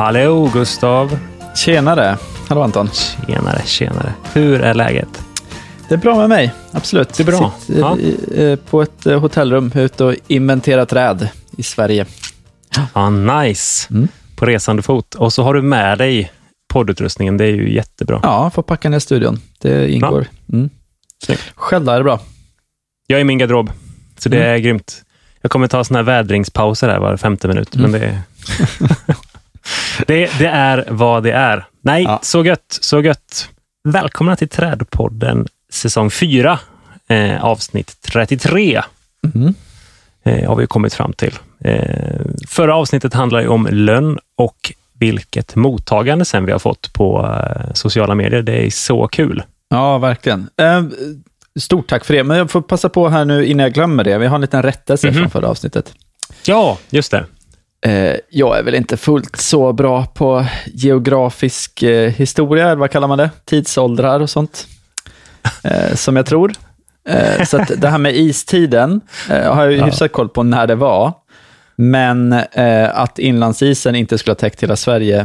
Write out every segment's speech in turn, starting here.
Hallå Gustav! Tjenare! Hallå Anton! Tjenare, tjenare. Hur är läget? Det är bra med mig, absolut. Det är bra. Sitter Ja. i, eh, på ett eh, hotellrum ute och inventerar träd i Sverige. Ah, nice! Mm. På resande fot. Och så har du med dig poddutrustningen. Det är ju jättebra. Ja, får packa ner studion. Det ingår. Mm. Snyggt. Själv är det bra? Jag är i min garderob, så det Mm. är grymt. Jag kommer ta såna här vädringspauser här var femte minut, Mm. men det, det, det är vad det är. Nej, Ja. så gött, så gött. Välkomna till Trädpodden säsong 4, eh, avsnitt 33. Mm. eh, har vi kommit fram till. Eh, förra avsnittet handlar ju om lönn och vilket mottagande sen vi har fått på eh, sociala medier. Det är så kul. Ja, verkligen. Eh, stort tack för det. Men jag får passa på här nu innan jag glömmer det. Vi har en liten rättelse Mhm. från förra avsnittet. Ja, just det. Eh, jag är väl inte fullt så bra på geografisk eh, historia, eller vad kallar man det? Tidsåldrar och sånt, eh, som jag tror. Så det här med istiden har jag ju Ja. hyfsat koll på när det var. Men att inlandsisen inte skulle ha täckt hela Sverige,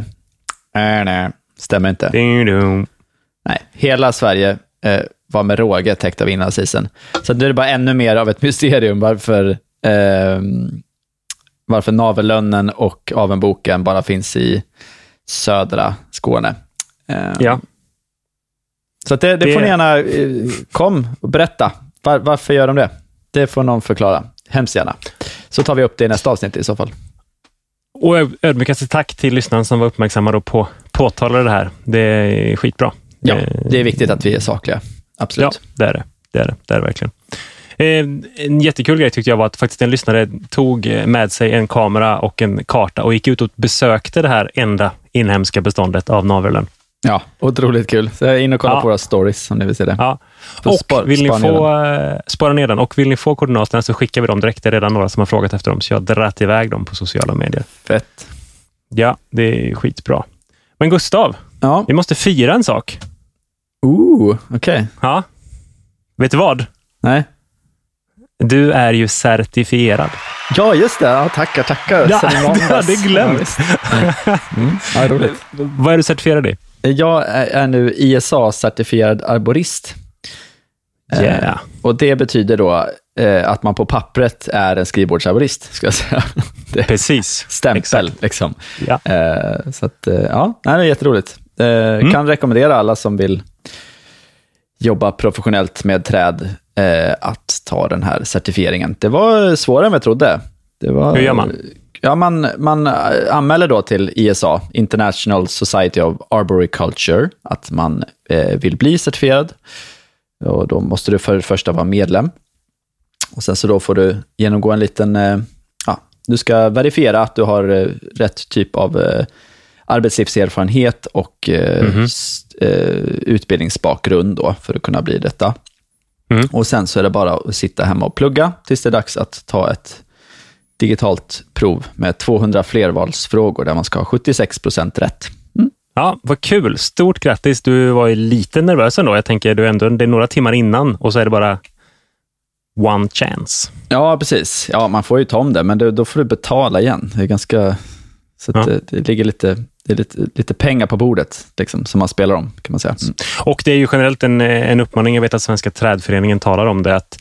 eh, nej, stämmer inte. Nej, hela Sverige var med råge täckt av inlandsisen. Så nu är det bara ännu mer av ett mysterium varför, eh, varför Navellönnen och Avenboken bara finns i södra Skåne. Eh, Ja. Så det, det, får ni gärna, eh, kom och berätta. Var, varför gör de det? Det får någon förklara. Hemskt gärna. Så tar vi upp det i nästa avsnitt i så fall. Och ödmjukaste tack till lyssnaren som var uppmärksamma och på, påtalade det här. Det är skitbra. Ja, det är viktigt att vi är sakliga. Ja, Absolut. det är det. Det är det, det, är det verkligen. Eh, en jättekul grej tyckte jag var att faktiskt en lyssnare tog med sig en kamera och en karta och gick ut och besökte det här enda inhemska beståndet av naveln. Ja, otroligt kul. Så inne och kollar Ja. på våra stories om ni vill se det. Ja. Och spar- vill ni spara ner få eh, spara ner den och vill ni få koordinaterna så skickar vi dem direkt. Det är redan några som har frågat efter dem, så jag har iväg dem på sociala medier. Fett. Ja, det är skitbra. Men Gustav, Ja. vi måste fira en sak. Ooh, okej. Ja. Vet du vad? Nej. Du är ju certifierad. Ja, just det. Ja, tackar, tackar. Ja, du hade glömt. Ja, mm. ja, roligt. Vad är du certifierad i? Jag är nu ISA-certifierad arborist. Eh, Yeah. Och det betyder då eh, att man på pappret är en skrivbordsarborist, ska jag säga. Precis. stämpel, liksom. Ja. Eh, så att, eh, ja, nej, det är jätteroligt. Eh, Kan rekommendera alla som vill jobba professionellt med träd eh, att ta den här certifieringen. Det var svårare än jag trodde. Var, Hur gör man? Ja, man, man eh, anmäler då till ISA, International Society of Arboriculture, att man eh, vill bli certifierad. Och då måste du för det första vara medlem. Och sen så då får du genomgå en liten, eh, ja, du ska verifiera att du har eh, rätt typ av eh, arbetslivserfarenhet och eh, Mhm. s- eh, utbildningsbakgrund då för att kunna bli detta. Mm. Och sen så är det bara att sitta hemma och plugga tills det är dags att ta ett digitalt prov med 200 flervalsfrågor där man ska ha 76 procent rätt. Ja, vad kul. Stort grattis. Du var ju lite nervös ändå. Jag tänker, du ändå, det är några timmar innan och så är det bara one chance. Ja, precis. Ja, man får ju ta om det, men det, då får du betala igen. Det är ganska... Så Ja. det, det ligger lite, det är lite, lite pengar på bordet liksom, som man spelar om, kan man säga. Mm. Och det är ju generellt en, en uppmaning, jag vet att Svenska trädföreningen talar om det, att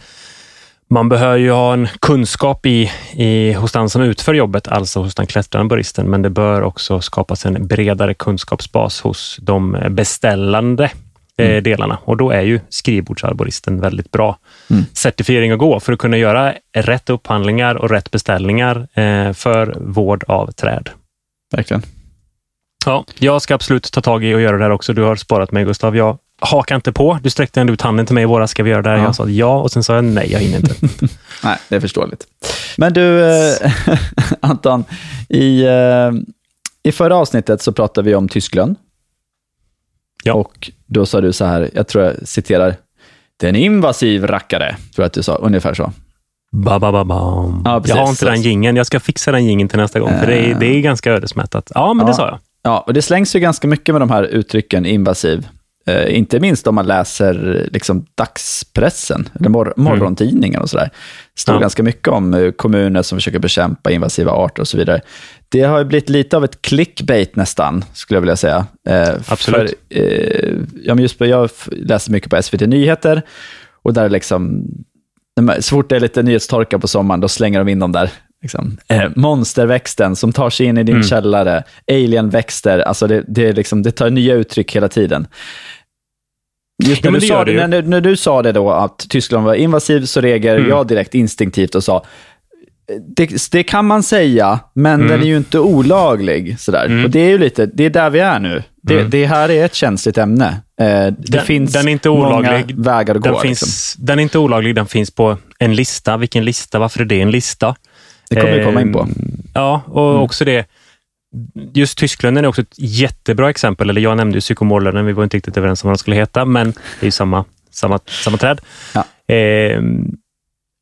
man behöver ju ha en kunskap i, i, hos den som utför jobbet, alltså hos den klättrande baristen, men det bör också skapas en bredare kunskapsbas hos de beställande eh, delarna. Och då är ju skrivbordsarboristen väldigt bra Mm. certifiering att gå för att kunna göra rätt upphandlingar och rätt beställningar eh, för vård av träd. Verkligen. Ja, jag ska absolut ta tag i och göra det här också. Du har sparat mig, Gustav. Jag hakar inte på. Du sträckte ändå ut handen till mig i våras. Ska vi göra det här? Ja. Jag sa ja och sen sa jag nej, jag hinner inte. Nej, det är förståeligt. Men du, eh, Anton, i, eh, i förra avsnittet så pratade vi om Tyskland. Ja. Och då sa du så här, jag tror jag citerar, det är en invasiv rackare, tror jag att du sa, ungefär så. Ba, ba, ba, bam. Ja, precis. jag har inte den gingen. Jag ska fixa den gingen till nästa gång, för det är, det är ganska ödesmättat. Ja, men det Ja. sa jag. Ja, och det slängs ju ganska mycket med de här uttrycken invasiv. Eh, inte minst om man läser liksom, dagspressen, eller mor morgontidningen och sådär. Det står Ja. ganska mycket om eh, kommuner som försöker bekämpa invasiva arter och så vidare. Det har ju blivit lite av ett clickbait nästan, skulle jag vilja säga. Eh, Absolut. För, eh, ja, men just, jag läser mycket på SVT Nyheter, och där är liksom, så fort det är lite nyhetstorka på sommaren, då slänger de in dem där. Liksom. Eh, monsterväxten som tar sig in i din Mm. källare, alienväxter, alltså det, det, liksom, det tar nya uttryck hela tiden. Just när, men du sa det när, när du sa det då, att Tyskland var invasiv, så reagerade Mm. jag direkt instinktivt och sa, det, det kan man säga, men Mm. den är ju inte olaglig. Sådär. Mm. Och det är ju lite, det är där vi är nu. Det, Mm. det här är ett känsligt ämne. Eh, det Den- finns den är inte många olaglig. vägar att Den, gå. finns, Liksom. den är inte olaglig, den finns på en lista. Vilken lista? Varför är det en lista? Det kommer vi komma in på. Eh, Ja, och Mm. också det. Just Tysklönen är också ett jättebra exempel. Eller jag nämnde ju psykomorlönen, vi var inte riktigt överens om vad den skulle heta, men det är ju samma, samma, samma träd. Ja. Eh,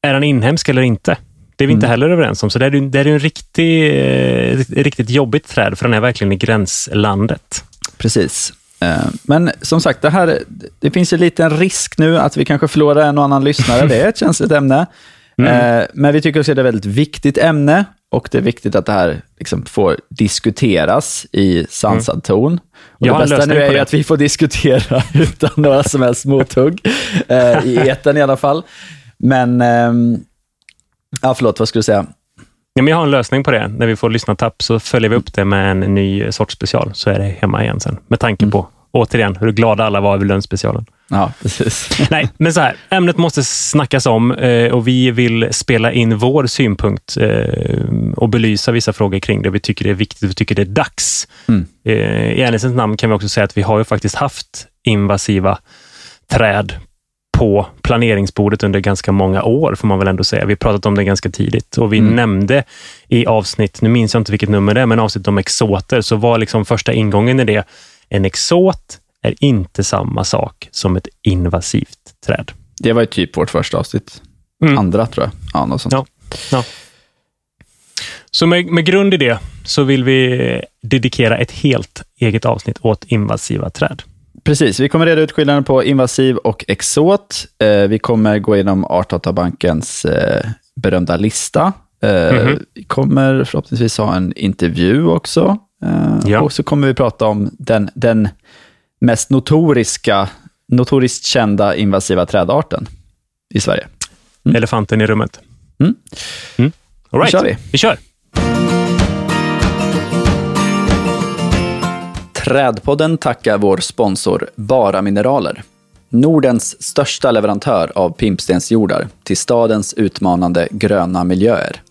är den inhemsk eller inte? Det är vi inte Mm. heller överens om. Så det är, det är en riktig, eh, riktigt jobbigt träd, för den är verkligen i gränslandet. Precis. Eh, Men som sagt, det, här, det finns en liten risk nu att vi kanske förlorar en och annan lyssnare. Det är ett känsligt ämne. Mm. Eh, Men vi tycker att det är ett väldigt viktigt ämne och det är viktigt att det här liksom får diskuteras i sansad ton. Och Jag det bästa nu är ju att vi får diskutera utan några som helst mothugg, eh, i eten i alla fall. Men, ehm, ja förlåt, vad skulle du säga? Ja, men jag har en lösning på det. När vi får lyssna tapp så följer vi upp det med en ny sorts special, så är det hemma igen sen. Med tanke Mm. på, återigen, hur glada alla var över lönspecialen. Ja, precis. Nej, men så här. Ämnet måste snackas om eh, och vi vill spela in vår synpunkt eh, och belysa vissa frågor kring det. Vi tycker det är viktigt, vi tycker det är dags. Mm. Eh, I ärlighetens namn kan vi också säga att vi har ju faktiskt haft invasiva träd på planeringsbordet under ganska många år, får man väl ändå säga. Vi har pratat om det ganska tidigt och vi Mm. nämnde i avsnitt, nu minns jag inte vilket nummer det är, men avsnitt om exoter, så var liksom första ingången i det, en exot är inte samma sak som ett invasivt träd. Det var ju typ vårt första avsnitt. Mm. Andra tror jag. Ja, något sånt. Ja. Så med, med grund i det så vill vi dedikera ett helt eget avsnitt åt invasiva träd. Precis, vi kommer reda ut skillnaden på invasiv och exot. Eh, vi kommer gå igenom Artdatabankens eh, berömda lista. Eh, Mhm. Vi kommer förhoppningsvis ha en intervju också. Eh, Ja. Och så kommer vi prata om den, den mest notoriska, notoriskt kända invasiva trädarten i Sverige. Mm. Elefanten i rummet. Mm. Mm. All right. Då kör vi. vi kör. Trädpodden tackar vår sponsor Bara Mineraler. Nordens största leverantör av pimpstensjordar till stadens utmanande gröna miljöer.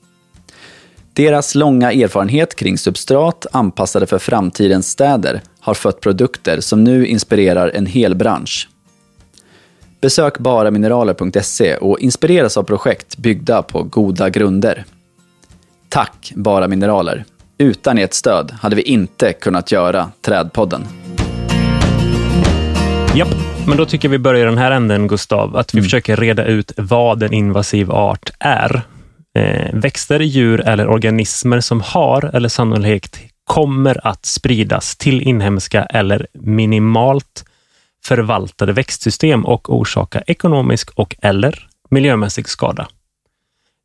Deras långa erfarenhet kring substrat anpassade för framtidens städer har fött produkter som nu inspirerar en hel bransch. Besök baramineraler.se och inspireras av projekt byggda på goda grunder. Tack Bara Mineraler. Utan ert stöd hade vi inte kunnat göra Trädpodden. Japp, men då tycker vi börjar i den här änden, Gustav, att vi Mm. försöker reda ut vad en invasiv art är. Eh, växter, djur eller organismer som har eller sannolikt kommer att spridas till inhemska eller minimalt förvaltade växtsystem och orsaka ekonomisk och eller miljömässig skada.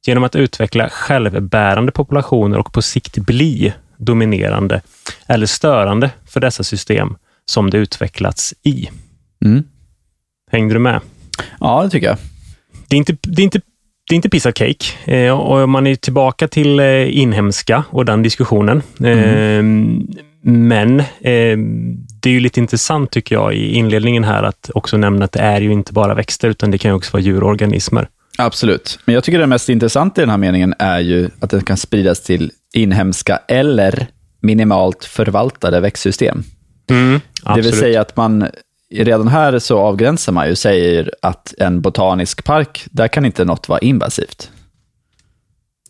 Genom att utveckla självbärande populationer och på sikt bli dominerande eller störande för dessa system som det utvecklats i. Mm. Hängde du med? Ja, det tycker jag. Det är inte, det är inte, det är inte piece of cake. Eh, och man är tillbaka till eh, inhemska och den diskussionen. Eh, men det är ju lite intressant tycker jag i inledningen här att också nämna att det är ju inte bara växter utan det kan ju också vara djur och organismer. Absolut. Men jag tycker det mest intressanta i den här meningen är ju att den kan spridas till inhemska eller minimalt förvaltade växtsystem. Mm, Det vill säga att man redan här så avgränsar man ju, säger att en botanisk park, där kan inte något vara invasivt.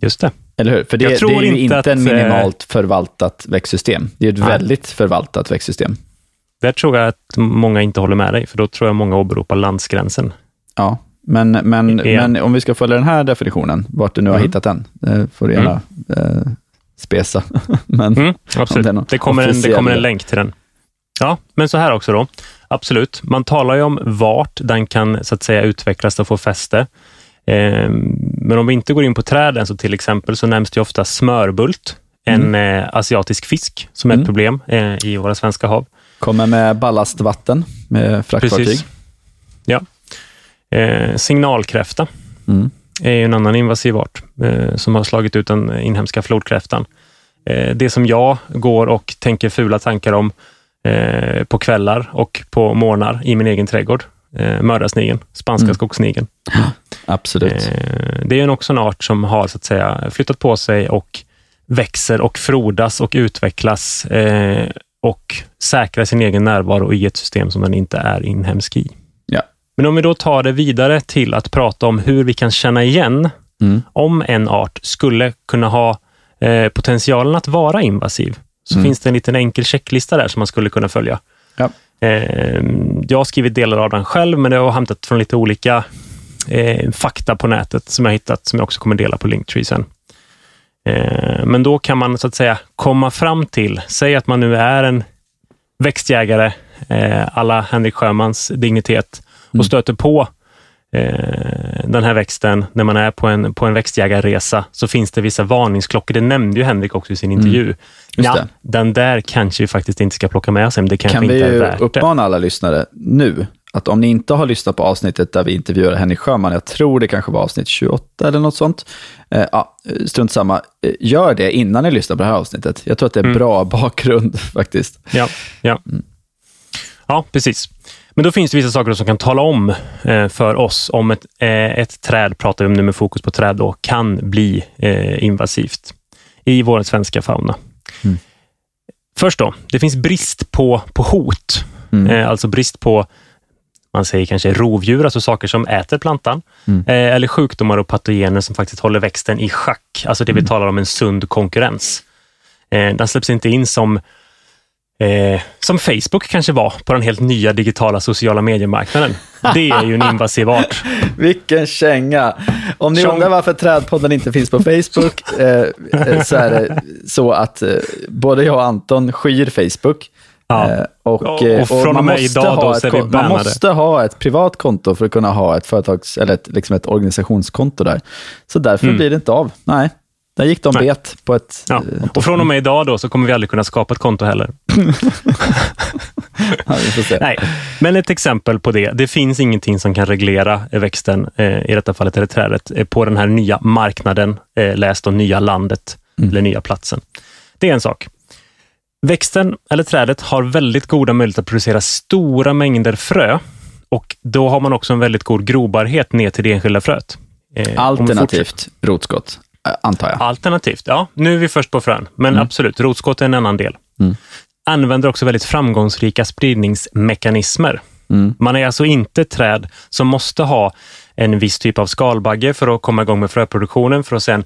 Just det. Eller hur? För det, det är ju inte att, en eh, minimalt förvaltat växtsystem. Det är ett Nej. väldigt förvaltat växtsystem. Där tror jag att många inte håller med dig, för då tror jag många åberopar landsgränsen. Ja, men, men, men om vi ska följa den här definitionen, vart du nu har Mm. hittat den, eh, får du gärna eh, spesa. men, Mm, Om det absolut. Det kommer, en, det kommer en länk till den. Ja, men så här också då. Absolut. Man talar ju om vart den kan så att säga utvecklas och få fäste. Eh, men om vi inte går in på träden, så till exempel så nämns det ofta smörbult, en Mm. eh, asiatisk fisk som är ett Mm. problem eh, i våra svenska hav. Kommer med ballastvatten med fraktfartyg. Precis. Ja. Eh, signalkräfta Mm. är en annan invasiv art som har slagit ut den inhemska flodkräftan. Det som jag går och tänker fula tankar om eh, på kvällar och på morgnar i min egen trädgård. Eh, mördarsnigeln, spanska Mm. skogssnigeln. Absolut. Eh, det är också en art som har så att säga flyttat på sig och växer och frodas och utvecklas eh, och säkrar sin egen närvaro i ett system som den inte är inhemsk i. Ja. Men om vi då tar det vidare till att prata om hur vi kan känna igen Mm. om en art skulle kunna ha eh, potentialen att vara invasiv, så Mm. finns det en liten enkel checklista där som man skulle kunna följa. Ja. Eh, jag har skrivit delar av den själv, men det har hämtat från lite olika eh, fakta på nätet som jag hittat, som jag också kommer dela på Linktree sen. Eh, men då kan man så att säga komma fram till, säg att man nu är en växtjägare, eh, alla Henrik Sjömans dignitet, Mm. och stöter på eh, den här växten när man är på en, på en växtjägarresa, så finns det vissa varningsklockor. Det nämnde ju Henrik också i sin intervju. Mm. Ja, den där kanske vi faktiskt inte ska plocka med oss, men det kanske Kan vi inte är värt det. uppmana alla lyssnare nu att om ni inte har lyssnat på avsnittet där vi intervjuar Henrik Sjöman, jag tror det kanske var avsnitt 28 eller något sånt, eh, ja, strunt samma, eh, gör det innan ni lyssnar på det här avsnittet. Jag tror att det är Mm. bra bakgrund faktiskt. Ja, ja. ja, precis. Men då finns det vissa saker som kan tala om eh, för oss om ett, eh, ett träd, pratar vi om nu med fokus på träd, då, kan bli eh, invasivt i vår svenska fauna. Mm. Först då, det finns brist på, på hot, Mm. alltså brist på man säger kanske rovdjur, alltså saker som äter plantan, Mm. eller sjukdomar och patogener som faktiskt håller växten i schack. Alltså det vi Mm. talar om en sund konkurrens. Den släpps inte in som Eh, som Facebook kanske var på den helt nya digitala sociala mediemarknaden. Det är ju en invasiv art. Vilken känga! Om ni Tjong. undrar varför Trädpodden inte finns på Facebook, eh, eh, så är det så att eh, både jag och Anton skyr Facebook. Ja. Eh, och, Och- eh, och från man och med måste ha ett Man bannade. måste ha ett privat konto för att kunna ha ett företags eller ett, liksom ett organisationskonto där. Så därför Mm. blir det inte av. Nej, där gick de Nej. bet på ett... Ja. eh, Och från och med idag då så kommer vi aldrig kunna skapa ett konto heller. ja. Nej, men ett exempel på det. Det finns ingenting som kan reglera växten, eh, i detta fallet är det trädet, eh, på den här nya marknaden, eh, läs då nya landet Mm. eller nya platsen. Det är en sak. Växten eller trädet har väldigt goda möjligheter att producera stora mängder frö och då har man också en väldigt god grobarhet ner till det enskilda fröet. Eh, Alternativt rotskott, eh, antar jag. Alternativt, ja. Nu är vi först på frön, men Mm. absolut, rotskott är en annan del. Mm. Använder också väldigt framgångsrika spridningsmekanismer. Mm. Man är alltså inte ett träd som måste ha en viss typ av skalbagge för att komma igång med fröproduktionen, för att sen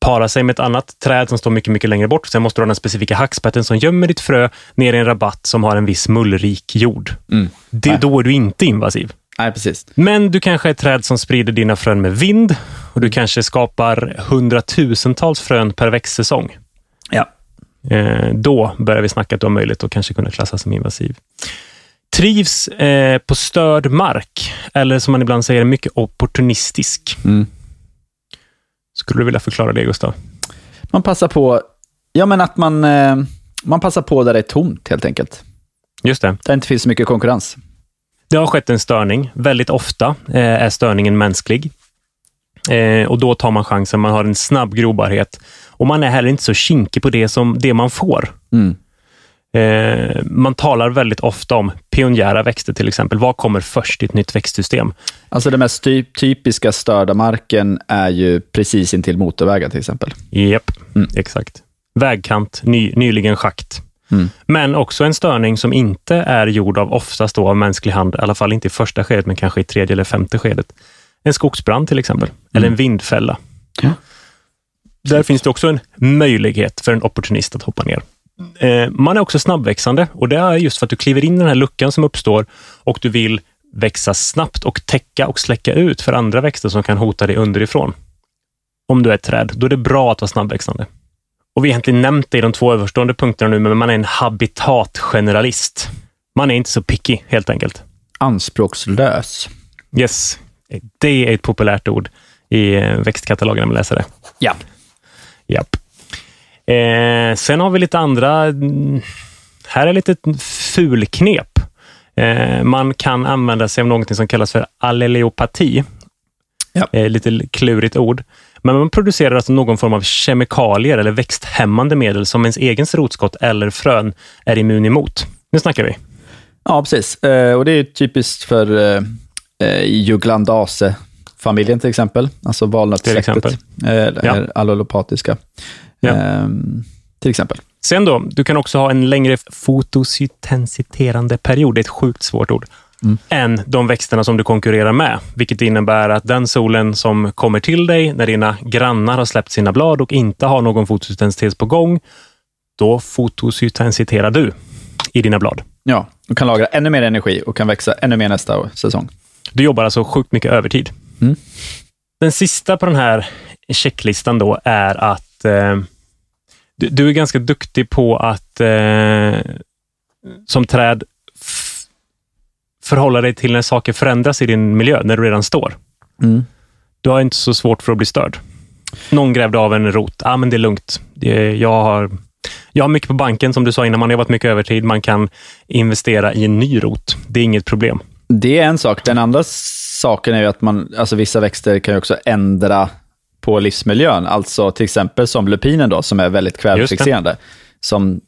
para sig med ett annat träd som står mycket, mycket längre bort. Sen måste du ha den specifika hackspetten som gömmer ditt frö ner i en rabatt som har en viss mullrik jord. Mm. Det, då är du inte invasiv. Nej, precis. Men du kanske är ett träd som sprider dina frön med vind och du kanske skapar hundratusentals frön per växtsäsong. Ja. Eh, då börjar vi snacka att du har möjlighet att kanske kunna klassas som invasiv. Trivs eh, på störd mark, eller som man ibland säger, mycket opportunistisk. Mm. Skulle du vilja förklara det, Gustav? Man passar på, ja men att man, eh, man passar på där det är tomt helt enkelt. Just det. Där det inte finns så mycket konkurrens. Det har skett en störning. Väldigt ofta eh, är störningen mänsklig. Eh, och då tar man chansen. Man har en snabb grobarhet. Och man är heller inte så kinkig på det som det man får. Mm. Eh, man talar väldigt ofta om pionjära växter till exempel. Vad kommer först i ett nytt växtsystem? Alltså den mest ty- typiska störda marken är ju precis intill motorvägar till exempel. Japp, Mm. exakt. Vägkant, ny, nyligen schakt. Mm. Men också en störning som inte är gjord av, oftast då av mänsklig hand, i alla fall inte i första skedet, men kanske i tredje eller femte skedet. En skogsbrand till exempel, eller en vindfälla. Ja. Där finns det också en möjlighet för en opportunist att hoppa ner. Eh, man är också snabbväxande och det är just för att du kliver in i den här luckan som uppstår och du vill växa snabbt och täcka och släcka ut för andra växter som kan hota dig underifrån. Om du är ett träd, då är det bra att vara snabbväxande. Och vi har egentligen nämnt det i de två överstående punkterna nu, men man är en habitatgeneralist. Man är inte så picky, helt enkelt. Anspråkslös. Yes, det är ett populärt ord i eh, växtkatalogen när man läser det. Ja. Japp. Eh, sen har vi lite andra... Här är lite fulknep. Eh, man kan använda sig av något som kallas för alleleopati. Ja. Eh, lite klurigt ord. Men man producerar alltså någon form av kemikalier eller växthämmande medel som ens egen rotskott eller frön är immun emot. Nu snackar vi. Ja, precis. Eh, och det är typiskt för eh, eh, juglandace-familjen till exempel. Alltså valnötssläktet. ja. Allolopatiska. Ja. Ehm, till exempel. Sen då, du kan också ha en längre fotosyntensiterande period, det är ett sjukt svårt ord, Mm. än de växterna som du konkurrerar med. Vilket innebär att den solen som kommer till dig när dina grannar har släppt sina blad och inte har någon fotosyntes på gång, då fotosyntensiterar du i dina blad. Ja, och kan lagra ännu mer energi och kan växa ännu mer nästa säsong. Du jobbar alltså sjukt mycket övertid. Mm. Den sista på den här checklistan då är att eh, du, du är ganska duktig på att eh, som träd förhålla dig till när saker förändras i din miljö, när du redan står. Mm. Du har inte så svårt för att bli störd. Någon grävde av en rot. Ja, men det är lugnt. Jag, har, jag har mycket på banken, som du sa innan. Man har jobbat mycket övertid. Man kan investera i en ny rot. Det är inget problem. Det är en sak. Den andra saken är ju att man, alltså vissa växter kan ju också ändra på livsmiljön. Alltså till exempel som lupinen då, som är väldigt kvävefixerande. Som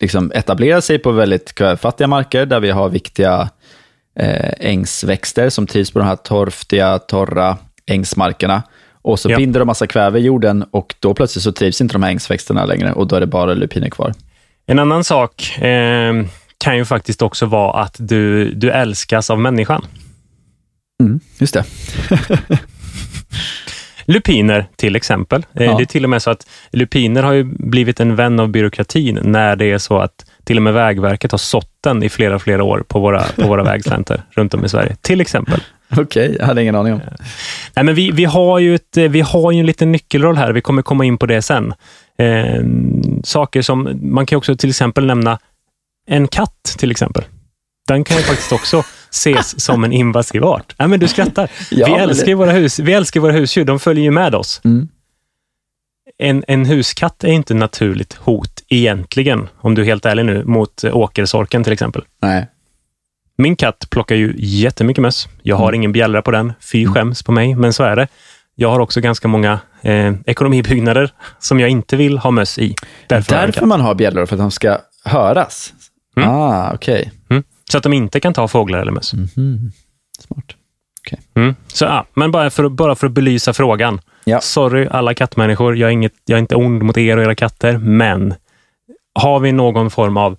liksom etablerar sig på väldigt kvävefattiga marker där vi har viktiga eh, ängsväxter som trivs på de här torftiga, torra ängsmarkerna. Och så Ja. binder de massa kväve i jorden och då plötsligt så trivs inte de här ängsväxterna längre och då är det bara lupiner kvar. En annan sak eh, kan ju faktiskt också vara att du, du älskas av människan. Mm, just det. Lupiner till exempel. Eh, Ja. Det är till och med så att lupiner har ju blivit en vän av byråkratin när det är så att till och med Vägverket har sått den i flera, flera år på våra, på våra vägslänter runt om i Sverige. Till exempel. Okej, jag hade ingen aning om. Nej, men vi, vi, har ju ett, eh, vi har ju en liten nyckelroll här. Vi kommer komma in på det sen. Eh, saker som, man kan också till exempel nämna en katt till exempel. Den kan ju faktiskt också ses som en invasiv art. Nej, men du skrattar. Ja, vi, älskar det- våra hus, vi älskar våra husdjur. De följer ju med oss. Mm. En, en huskatt är inte naturligt hot egentligen, om du är helt ärlig nu, mot eh, åkersorken till exempel. Nej. Min katt plockar ju jättemycket möss. Jag har Mm. ingen bjällra på den. Fy skäms på mig, men så är det. Jag har också ganska många eh, ekonomibyggnader som jag inte vill ha möss i. Därför Därför man har bjällror, för att de ska höras. Mm. Ah, okej. Mm. Så att de inte kan ta fåglar eller möss. Mhm. Smart. Mm. Så, ja, men bara för, att- bara för att belysa frågan. Ja. Sorry alla kattmänniskor, jag är, inget, jag är inte ond mot er och era katter, men har vi någon form av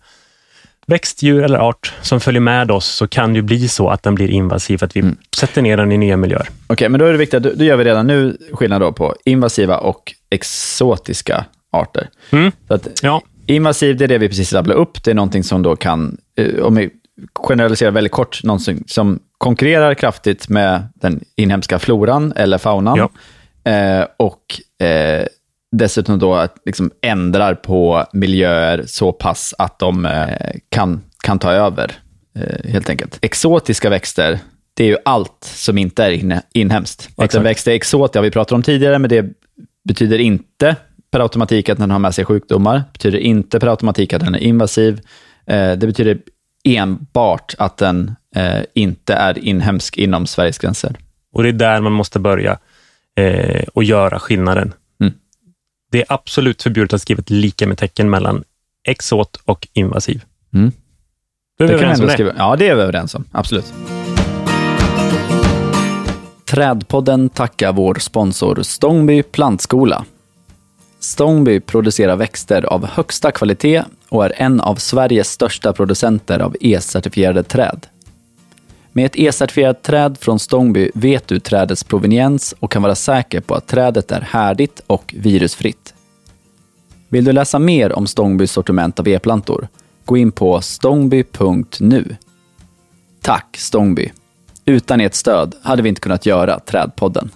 växtdjur eller art som följer med oss så kan det ju bli så att den blir invasiv, att vi Mm. sätter ner den i nya miljöer. Okej, men då är det viktigt, då, då gör vi redan nu skillnad då på invasiva och exotiska arter. Mm. Så att Ja, invasiv, det är det vi precis rabblade upp. Det är någonting som då kan, eh, om vi generaliserar väldigt kort, någonting som konkurrerar kraftigt med den inhemska floran eller faunan. Ja. Eh, och eh, dessutom då att liksom ändrar på miljöer så pass att de eh, kan, kan ta över, eh, helt enkelt. Exotiska växter, det är ju allt som inte är in, inhemskt. Att en växt är exot, det har vi pratat om tidigare, men det betyder inte per automatik att den har med sig sjukdomar. betyder inte per automatik att den är invasiv. Eh, det betyder enbart att den eh, inte är inhemsk inom Sveriges gränser. och det är där man måste börja eh, och göra skillnaden. Mm. Det är absolut förbjudet att skriva ett lika med tecken mellan exot och invasiv. Mm. Vi Det kan vi ändå det. skriva. Ja, det är vi överens om. Absolut. Trädpodden tackar vår sponsor Stångby plantskola. Stångby producerar växter av högsta kvalitet och är en av Sveriges största producenter av E-certifierade träd. Med ett E-certifierat träd från Stångby vet du trädets proveniens och kan vara säker på att trädet är härdigt och virusfritt. Vill du läsa mer om Stångbys sortiment av e-plantor? Gå in på stångby.nu. Tack Stångby! Utan ert stöd hade vi inte kunnat göra Trädpodden.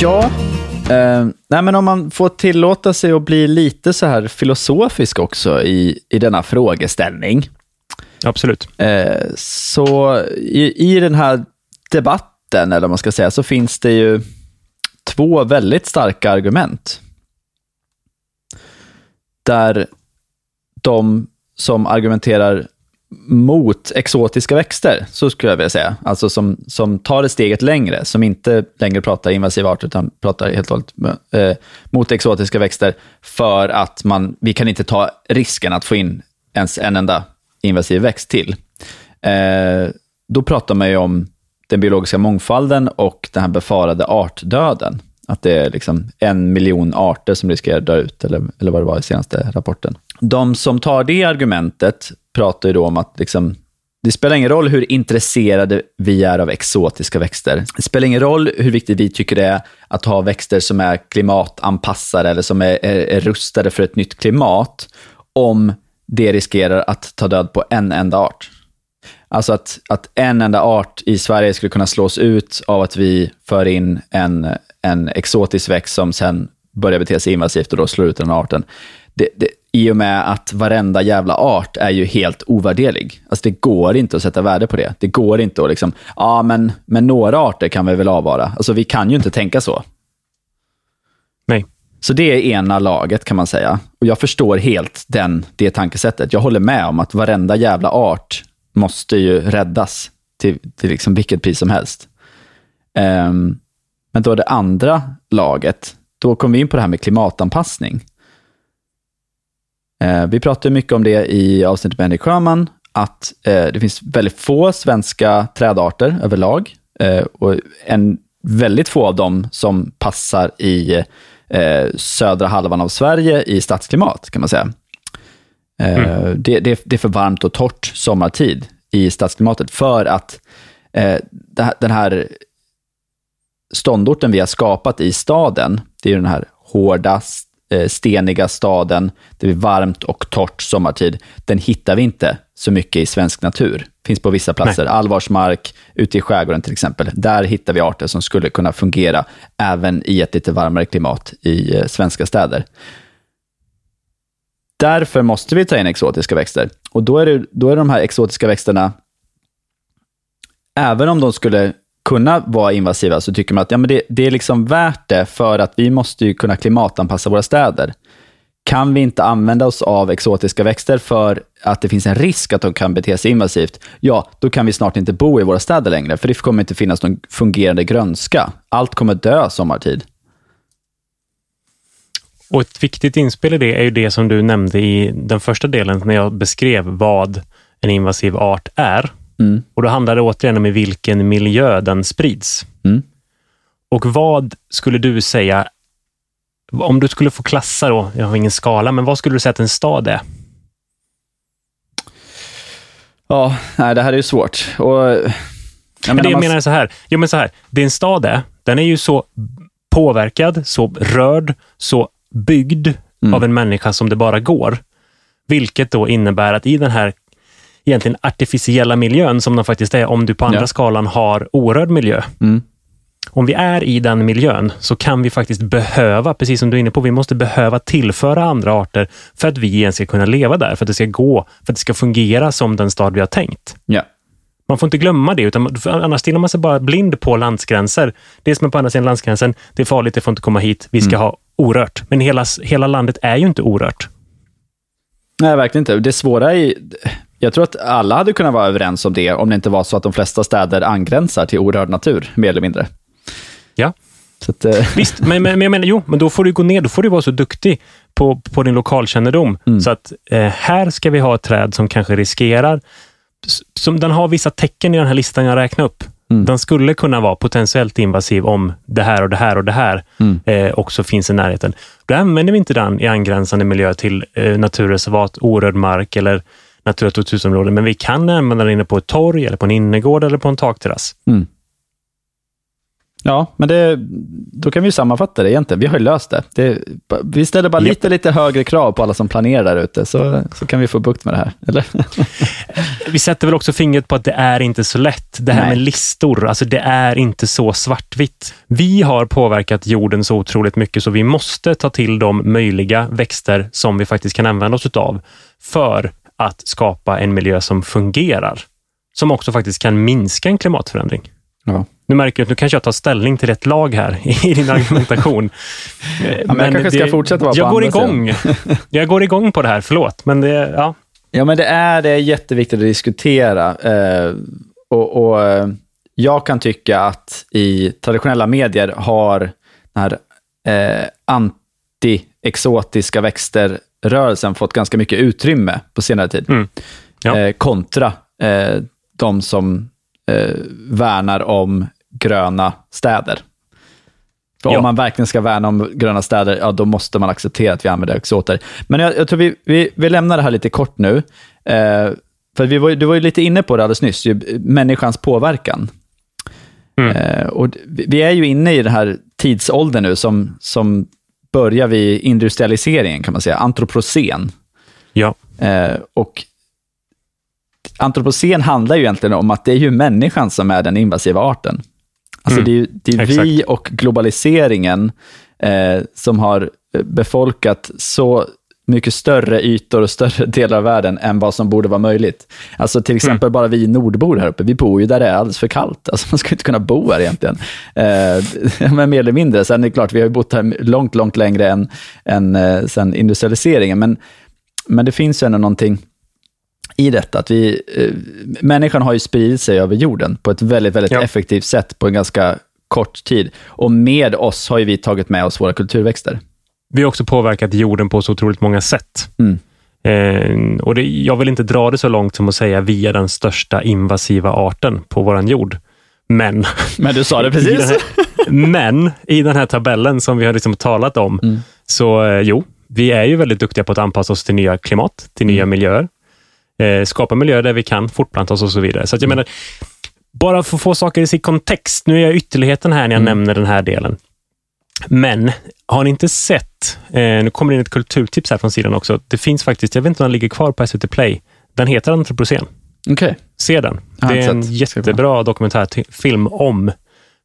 Ja, Eh, nej, men om man får tillåta sig att bli lite så här filosofisk också i, i denna frågeställning. Absolut. Eh, så i, i den här debatten, eller vad man ska säga, så finns det ju två väldigt starka argument. Där de som argumenterar mot exotiska växter, så skulle jag vilja säga. Alltså som, som tar det steget längre, som inte längre pratar invasiva arter, utan pratar helt och hållet eh, mot exotiska växter, för att man, vi kan inte ta risken att få in ens en enda invasiv växt till. Eh, då pratar man ju om den biologiska mångfalden och den här befarade artdöden. Att det är liksom en miljon arter som riskerar att dö ut, eller, eller vad det var i senaste rapporten. De som tar det argumentet pratar ju då om att liksom, det spelar ingen roll hur intresserade vi är av exotiska växter. Det spelar ingen roll hur viktigt vi tycker det är att ha växter som är klimatanpassade eller som är, är, är rustade för ett nytt klimat, om det riskerar att ta död på en enda art. Alltså att, att en enda art i Sverige skulle kunna slås ut av att vi för in en, en exotisk växt som sen börjar bete sig invasivt och då slår ut den arten. Det, det, i och med att varenda jävla art är ju helt ovärderlig. Alltså det går inte att sätta värde på det. Det går inte att liksom, ja men, men några arter kan vi väl avvara. Alltså vi kan ju inte tänka så. Nej. Så det är ena laget kan man säga. Och jag förstår helt den, det tankesättet. Jag håller med om att varenda jävla art måste ju räddas till, till liksom vilket pris som helst. Um, men då det andra laget, då kom vi in på det här med klimatanpassning. Uh, vi pratade mycket om det i avsnittet med Henrik Sjöman, att uh, det finns väldigt få svenska trädarter överlag uh, och en, väldigt få av dem som passar i södra halvan av Sverige i stadsklimat, kan man säga. Mm. Det, det, det, är för varmt och torrt sommartid i stadsklimatet för att eh, den här ståndorten vi har skapat i staden, det är den här hårda, eh, steniga staden, det är varmt och torrt sommartid. Den hittar vi inte så mycket i svensk natur. Finns på vissa platser. Nej. Allvarsmark, ute i skärgården till exempel. Där hittar vi arter som skulle kunna fungera även i ett lite varmare klimat i eh, svenska städer. Därför måste vi ta in exotiska växter. Och då är, det, då är de här exotiska växterna, även om de skulle kunna vara invasiva, så tycker man att ja, men det, det är liksom värt det för att vi måste ju kunna klimatanpassa våra städer. Kan vi inte använda oss av exotiska växter för att det finns en risk att de kan bete sig invasivt, ja, då kan vi snart inte bo i våra städer längre, för det kommer inte finnas någon fungerande grönska. Allt kommer dö sommartid. Och ett viktigt inspel i det är ju det som du nämnde i den första delen när jag beskrev vad en invasiv art är. Mm. Och då handlar det återigen om i vilken miljö den sprids. Mm. Och vad skulle du säga, om du skulle få klassa då, jag har ingen skala, men vad skulle du säga att en stad är? Ja, nej, det här är ju svårt. Och, jag menar, det jag menar så här, jo, men så här, en stad är, den är ju så påverkad, så rörd, så byggd mm. av en människa som det bara går. Vilket då innebär att i den här egentligen artificiella miljön som den faktiskt är, om du på andra ja. skalan har orörd miljö. Mm. Om vi är i den miljön så kan vi faktiskt behöva, precis som du är inne på, vi måste behöva tillföra andra arter för att vi ens ska kunna leva där, för att det ska gå, för att det ska fungera som den stad vi har tänkt. Ja. Man får inte glömma det, utan annars stirrar man sig bara blind på landsgränser. Det som är på andra sidan landsgränsen, det är farligt, det får inte komma hit, vi ska mm. ha orört. Men hela, hela landet är ju inte orört. Nej, verkligen inte. Det svåra är jag tror att alla hade kunnat vara överens om det, om det inte var så att de flesta städer angränsar till orörd natur, mer eller mindre. Ja. Att, uh... Visst, men, men, men jag menar, jo, men då får du gå ner, då får du vara så duktig på, på din lokalkännedom. Mm. Så att eh, här ska vi ha ett träd som kanske riskerar, som den har vissa tecken i den här listan jag räknar upp. Mm. Den skulle kunna vara potentiellt invasiv om det här och det här och det här mm. eh, också finns i närheten. Då använder vi inte den i angränsande miljö till eh, naturreservat, orörd mark eller Natura 2000-områden, men vi kan använda den inne på ett torg, eller på en innergård eller på en takterrass. Mm. Ja, men det, då kan vi sammanfatta det egentligen. Vi har ju löst det. det vi ställer bara yep. lite, lite högre krav på alla som planerar där ute, så, så kan vi få bukt med det här. Eller? vi sätter väl också fingret på att det är inte så lätt. Det här Nej. med listor, alltså det är inte så svartvitt. Vi har påverkat jorden så otroligt mycket så vi måste ta till de möjliga växter som vi faktiskt kan använda oss av för att skapa en miljö som fungerar. Som också faktiskt kan minska en klimatförändring. Ja. Nu märker jag att nu kanske jag tar ställning till ett lag här i din argumentation. ja, men, men jag kanske ska det, fortsätta vara Jag går igång. jag går igång på det här, förlåt. Men det, ja. ja, men det är, det är jätteviktigt att diskutera. Eh, och, och, eh, Jag kan tycka att i traditionella medier har den här eh, anti-exotiska växter-rörelsen fått ganska mycket utrymme på senare tid. Mm. Ja. Eh, kontra eh, de som eh, värnar om gröna städer. För ja. om man verkligen ska värna om gröna städer, ja, då måste man acceptera att vi använder exoter. Men jag, jag tror vi, vi, vi lämnar det här lite kort nu. Eh, för vi var, du var ju lite inne på det alldeles nyss, ju, människans påverkan. Mm. Eh, och vi är ju inne i den här tidsåldern nu som, som börjar vid industrialiseringen, kan man säga, antropocen. Ja. Eh, och antropocen handlar ju egentligen om att det är ju människan som är den invasiva arten. Alltså mm. det är, det är vi och globaliseringen eh, som har befolkat så mycket större ytor och större delar av världen än vad som borde vara möjligt. Alltså till exempel mm. bara vi nordbor här uppe, vi bor ju där det är alldeles för kallt. Alltså man ska inte kunna bo här egentligen. Eh, men mer eller mindre. Sen är det klart, vi har ju bott här långt, långt längre än, än eh, sen industrialiseringen. Men, men det finns ju ändå någonting i detta. Att vi, eh, människan har ju spridit sig över jorden på ett väldigt, väldigt ja. effektivt sätt på en ganska kort tid. Och med oss har ju vi tagit med oss våra kulturväxter. Vi har också påverkat jorden på så otroligt många sätt. Mm. Eh, och det, jag vill inte dra det så långt som att säga vi är den största invasiva arten på vår jord. Men... Men du sa det precis. I här, men i den här tabellen som vi har liksom talat om, mm. så eh, jo, vi är ju väldigt duktiga på att anpassa oss till nya klimat, till nya mm. miljöer eh, skapa miljöer där vi kan fortplanta oss och så vidare. Så att jag mm. menar, bara för att få saker i sin kontext. Nu är jag ytterligheten här när jag mm. nämner den här delen. Men har ni inte sett, eh, nu kommer det in ett kulturtips här från sidan också. Det finns faktiskt, jag vet inte om den ligger kvar på SVT Play. Den heter Antropocen. Okay. Se den. Det är en jättebra dokumentärfilm om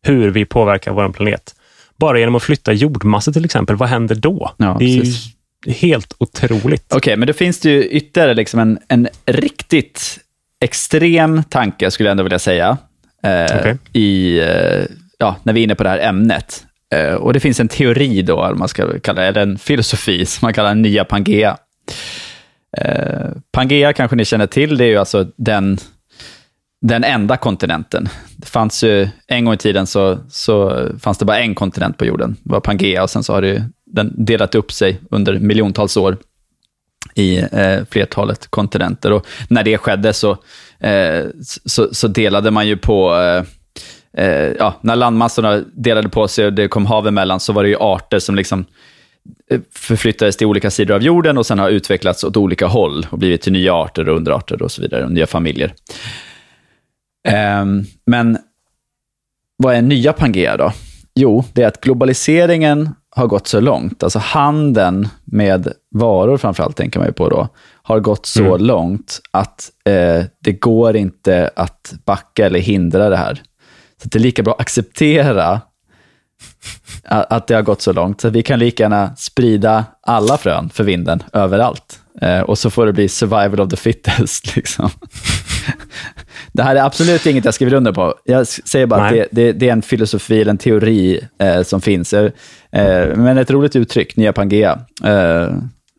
hur vi påverkar vår planet. Bara genom att flytta jordmassor till exempel, vad händer då? Ja, det är helt otroligt. Okej, okay, men då finns det ju ytterligare liksom en, en riktigt extrem tanke, skulle jag ändå vilja säga, eh, okay. i, eh, ja, när vi är inne på det här ämnet. Eh, och Det finns en teori, då, eller man ska kalla det, eller en filosofi, som man kallar den nya Pangea. Eh, Pangea kanske ni känner till, det är ju alltså den, den enda kontinenten. Det fanns ju, en gång i tiden så, så fanns det bara en kontinent på jorden, det var Pangea, och sen så har det den delat upp sig under miljontals år i eh, flertalet kontinenter. Och när det skedde så, eh, så, så, delade man ju på... Eh, eh, ja, när landmassorna delade på sig och det kom hav emellan så var det ju arter som liksom eh, förflyttades till olika sidor av jorden och sen har utvecklats åt olika håll och blivit till nya arter och underarter och så vidare, och nya familjer. Ehm, men vad är nya Pangea då? Jo, det är att globaliseringen har gått så långt, alltså handeln med varor framförallt, tänker man ju på då, har gått så mm. långt att eh, det går inte att backa eller hindra det här. Så det är lika bra att acceptera att det har gått så långt. Så vi kan lika gärna sprida alla frön för vinden överallt. Eh, och så får det bli survival of the fittest. Liksom. det här är absolut inget jag skriver under på. Jag säger bara Nej. att det, det, det, är en filosofi, eller en teori eh, som finns. Eh, men ett roligt uttryck, nya Pangea. Eh,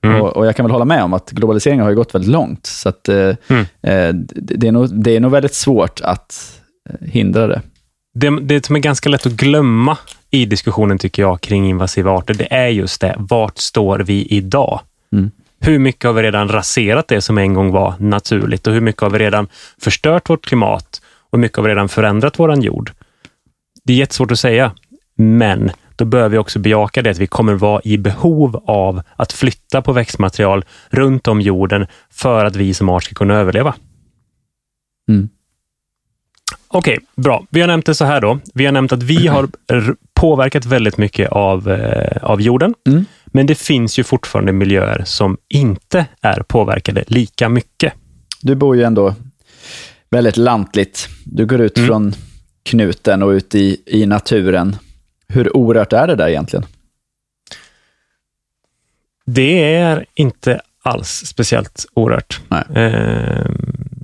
mm. och, och, jag kan väl hålla med om att globaliseringen har gått väldigt långt. Så att, eh, mm. Det, är nog, det är nog väldigt svårt att hindra det. Det, det som är ganska lätt att glömma i diskussionen, tycker jag, kring invasiva arter, det är just det. Vart står vi idag? Mm. Hur mycket har vi redan raserat det som en gång var naturligt och hur mycket har vi redan förstört vårt klimat och hur mycket har vi redan förändrat våran jord? Det är jättesvårt att säga, men då bör vi också bejaka det att vi kommer vara i behov av att flytta på växtmaterial runt om jorden för att vi som art ska kunna överleva. Mm. Okej, okay, bra. Vi har nämnt det så här då. Vi har nämnt att vi har påverkat väldigt mycket av, eh, av jorden. Mm. Men det finns ju fortfarande miljöer som inte är påverkade lika mycket. Du bor ju ändå väldigt lantligt. Du går ut mm. från knuten och ut i, i naturen. Hur orört är det där egentligen? Det är inte alls speciellt orört. Eh,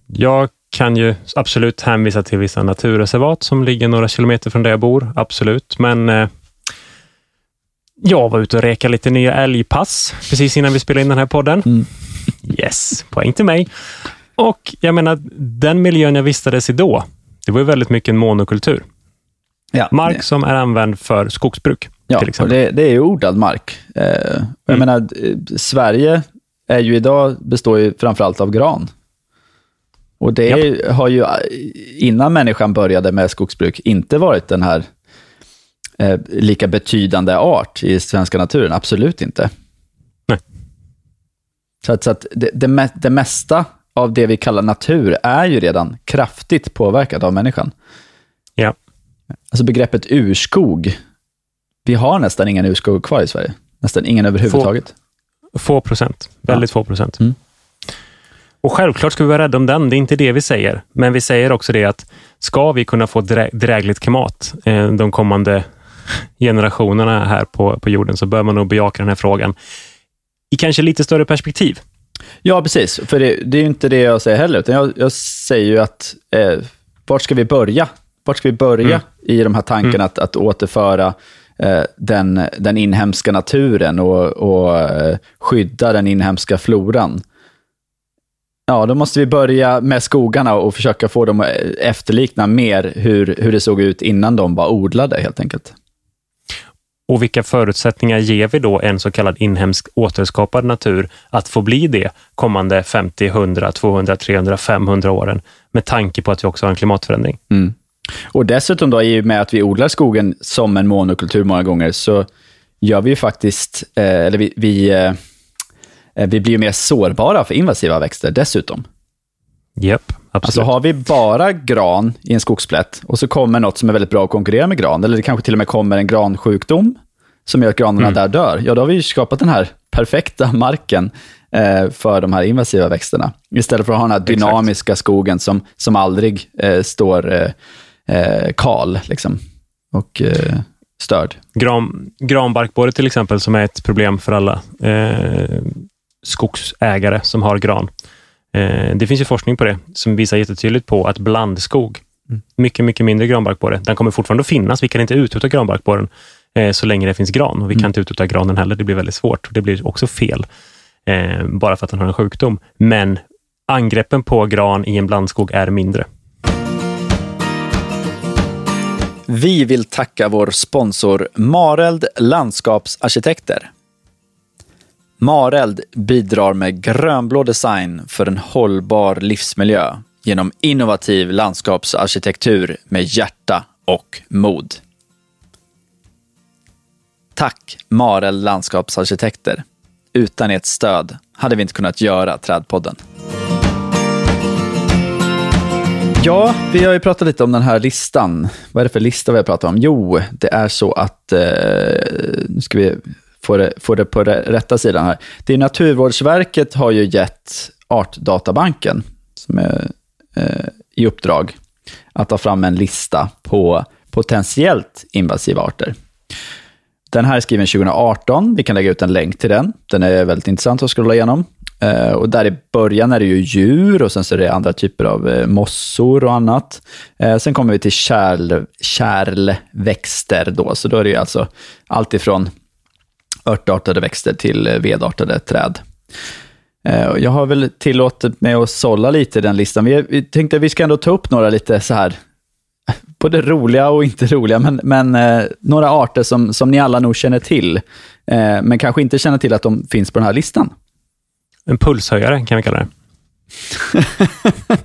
jag kan ju absolut hänvisa till vissa naturreservat som ligger några kilometer från där jag bor. Absolut, men eh, jag var ute och rekade lite nya älgpass precis innan vi spelade in den här podden. Mm. Yes, poäng till mig. Och jag menar, den miljön jag vistades i då, det var ju väldigt mycket en monokultur. Ja, mark det. som är använd för skogsbruk. Ja. Och det, det är ju odlad mark. Eh, jag mm. menar, Sverige är ju idag, består ju framförallt av gran. Och det ja. har ju, innan människan började med skogsbruk, inte varit den här eh, lika betydande art i svenska naturen. Absolut inte. Nej. Så att, så att det, det, det mesta av det vi kallar natur är ju redan kraftigt påverkat av människan. Ja. Alltså begreppet urskog, vi har nästan ingen urskog kvar i Sverige. Nästan ingen överhuvudtaget. Få, få procent, väldigt ja. få procent. Mm. Och självklart ska vi vara rädda om den, det är inte det vi säger. Men vi säger också det att ska vi kunna få drä drägligt klimat eh, de kommande generationerna här på, på jorden så bör man nog bejaka den här frågan i kanske lite större perspektiv. Ja, precis. För det, det är ju inte det jag säger heller, utan jag, jag säger ju att eh, vart ska vi börja? Vart ska vi börja mm. i de här tankarna mm. att, att återföra eh, den, den inhemska naturen och, och eh, skydda den inhemska floran? Ja, då måste vi börja med skogarna och försöka få dem att efterlikna mer hur, hur det såg ut innan de var odlade helt enkelt. Och vilka förutsättningar ger vi då en så kallad inhemsk återskapad natur att få bli det kommande 50, 100, 200, 300, 500 åren med tanke på att vi också har en klimatförändring? Mm. Och dessutom då, i och med att vi odlar skogen som en monokultur många gånger, så gör vi ju faktiskt, eh, eller vi, vi, eh, vi blir ju mer sårbara för invasiva växter dessutom. Japp, yep, absolut. Alltså har vi bara gran i en skogsplätt och så kommer något som är väldigt bra att konkurrera med gran, eller det kanske till och med kommer en gransjukdom som gör att granarna mm. där dör, ja då har vi skapat den här perfekta marken eh, för de här invasiva växterna. Istället för att ha den här dynamiska Exakt. skogen som, som aldrig eh, står eh, eh kal liksom, och eh, störd. Gran, granbarkborre till exempel, som är ett problem för alla eh, skogsägare som har gran. Eh, det finns ju forskning på det som visar jättetydligt på att blandskog, mm. mycket, mycket mindre granbarkborre, den kommer fortfarande att finnas. Vi kan inte utrota granbarkborren eh, så länge det finns gran och vi mm. kan inte utrota granen heller. Det blir väldigt svårt. Det blir också fel eh, bara för att den har en sjukdom. Men angreppen på gran i en blandskog är mindre. Vi vill tacka vår sponsor Mareld Landskapsarkitekter. Mareld bidrar med grönblå design för en hållbar livsmiljö genom innovativ landskapsarkitektur med hjärta och mod. Tack Mareld Landskapsarkitekter. Utan ert stöd hade vi inte kunnat göra Trädpodden. Ja, vi har ju pratat lite om den här listan. Vad är det för lista vi har pratat om? Jo, det är så att, eh, nu ska vi få det, få det på rätta sidan här. Det är Naturvårdsverket har ju gett Artdatabanken, som är eh, i uppdrag, att ta fram en lista på potentiellt invasiva arter. Den här är skriven 2018. Vi kan lägga ut en länk till den. Den är väldigt intressant att scrolla igenom. Eh, och där i början är det ju djur och sen så är det andra typer av eh, mossor och annat. Eh, sen kommer vi till kärl, kärlväxter då, så då är det ju alltså allt ifrån örtartade växter till vedartade träd. Jag har väl tillåtit mig att sålla lite i den listan. Vi, tänkte att vi ska ändå ta upp några lite så här, både roliga och inte roliga, men, men några arter som, som ni alla nog känner till, men kanske inte känner till att de finns på den här listan. En pulshöjare kan vi kalla det.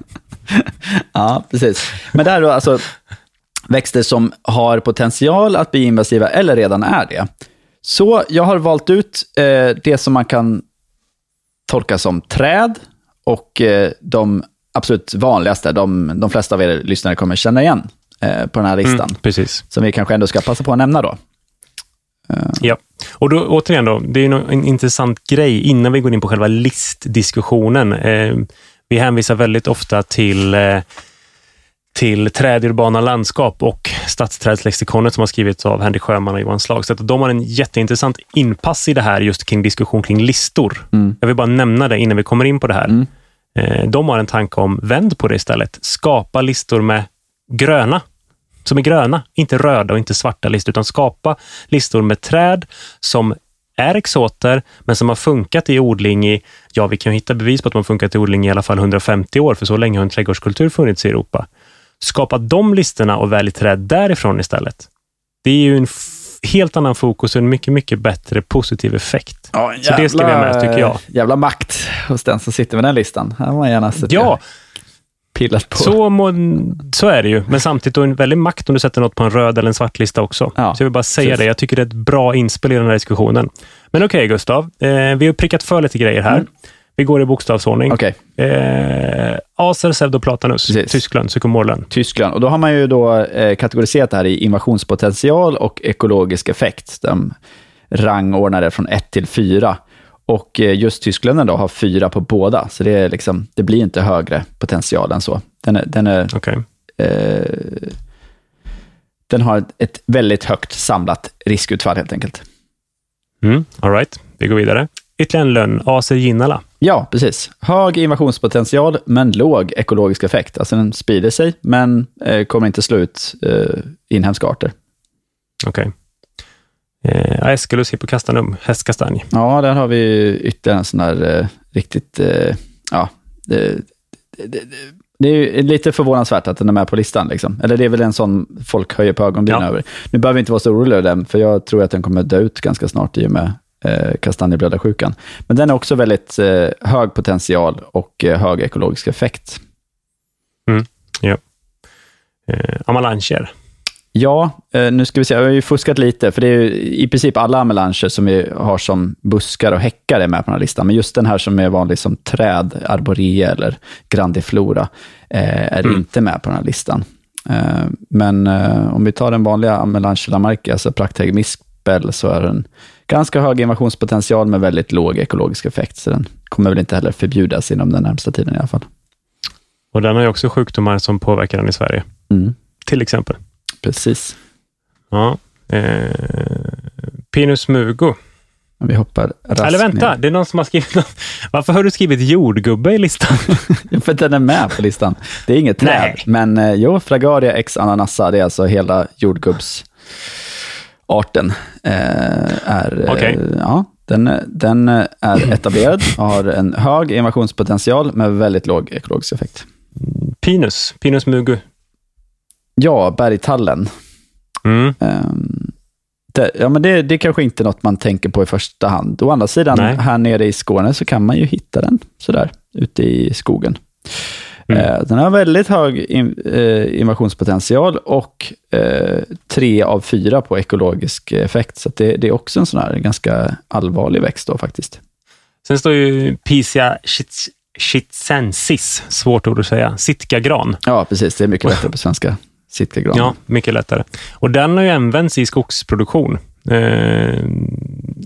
ja, precis. Men det här är då alltså växter som har potential att bli invasiva eller redan är det. Så jag har valt ut eh, det som man kan tolka som träd och eh, de absolut vanligaste, de, de flesta av er lyssnare kommer känna igen eh, på den här listan. Mm, precis. Som vi kanske ändå ska passa på att nämna då. Ja, och då, återigen då, det är en intressant grej innan vi går in på själva listdiskussionen. Eh, vi hänvisar väldigt ofta till eh, till Träd urbana landskap och Stadsträdslexikonet som har skrivits av Henrik Sjöman och Johan Slagstedt. De har en jätteintressant inpass i det här just kring diskussion kring listor. Mm. Jag vill bara nämna det innan vi kommer in på det här. Mm. Eh, De har en tanke om, vänd på det istället. Skapa listor med gröna, som är gröna, inte röda och inte svarta listor, utan skapa listor med träd som är exoter, men som har funkat i odling i, ja, vi kan ju hitta bevis på att de har funkat i odling i alla fall 150 år, för så länge har en trädgårdskultur funnits i Europa. Skapa de listorna och välj träd därifrån istället. Det är ju en helt annan fokus och en mycket, mycket bättre positiv effekt. Ja, en Så det ska vi ha med, tycker jag. Jävla makt hos den som sitter med den listan. Här har man gärna Ja, pillat på. så, må, så är det ju. Men samtidigt en väldig makt om du sätter något på en röd eller en svart lista också. Ja, så jag vill bara säga precis. det. Jag tycker det är ett bra inspel i den här diskussionen. Men okej, Gustav. Eh, vi har prickat för lite grejer här. Mm. Vi går i bokstavsordning. Okej, Eh, Acer pseudoplatanus, Precis. Tyskland, psykomorlen. Tyskland. Och då har man ju då eh, kategoriserat det här i invasionspotential och ekologisk effekt. De rangordnar det från 1 till 4. Och eh, just Tyskland då har fyra på båda, så det, är liksom, det blir inte högre potential än så. Den, är, den, är, Okej. eh, den har ett- väldigt högt samlat riskutfall helt enkelt. Mm, all right, vi går vidare. Ytterligare en lönn, Acer Jinnala. Ja, precis. Hög invasionspotential, men låg ekologisk effekt. Alltså den sprider sig, men eh, kommer inte slå ut eh, inhemska arter. Okej. Eh, Aesculus hippocastanum, hästkastanj. Ja, där har vi ytterligare en sån där eh, riktigt, eh, ja, det, det, det, det är ju lite förvånansvärt att den är med på listan. Liksom. Eller det är väl en sån folk höjer på ögonbrynen Ja. över. Nu behöver vi inte vara så oroliga över den, för jag tror att den kommer dö ut ganska snart i och med eh, kastanjeblödarsjukan. Men den är också väldigt eh, hög potential och eh, hög ekologisk effekt. Eh, Amalancher. Ja, eh, nu ska vi se, jag har ju fuskat lite, för det är ju i princip alla amelanger som vi har som buskar och häckar är med på den här listan, men just den här som är vanlig som träd, arborea eller grandiflora, eh, är Mm. inte med på den här listan. Eh, men om vi tar den vanliga amelange lamarca, alltså prakthägg mispel, så är den ganska hög invasionspotential med väldigt låg ekologisk effekt, så den kommer väl inte heller förbjudas inom den närmsta tiden i alla fall. Och den har ju också sjukdomar som påverkar den i Sverige, Mm, till exempel. precis. Ja. Eh, Pinus mugo. Vi hoppar raskt Eller vänta, ner. det är någon som har skrivit något. Varför har du skrivit jordgubbe i listan? För att den är med på listan. Det är inget träd, Nej. men eh, jo, Fragaria ex ananassa, det är alltså hela jordgubbsarten. Eh, är, eh, Okej. ja, den, den är etablerad och har en hög invasionspotential med väldigt låg ekologisk effekt. Pinus, Pinus mugo. Ja, bergtallen. Mm. Ehm, det, ja, men det, det är kanske inte något man tänker på i första hand. Å andra sidan, Nej. här nere i Skåne så kan man ju hitta den sådär, ute i skogen. Mm. Eh, den har väldigt hög in, eh, invasionspotential och eh, tre av fyra på ekologisk effekt. Så det, det är också en sån här ganska allvarlig växt då faktiskt. Sen står ju Pisia chits- chitsensis, svårt ord att säga, sitkagran. Ja, precis. Det är mycket lättare på svenska. Sitkagran. Ja, mycket lättare. Och den har ju använts i skogsproduktion. Eh,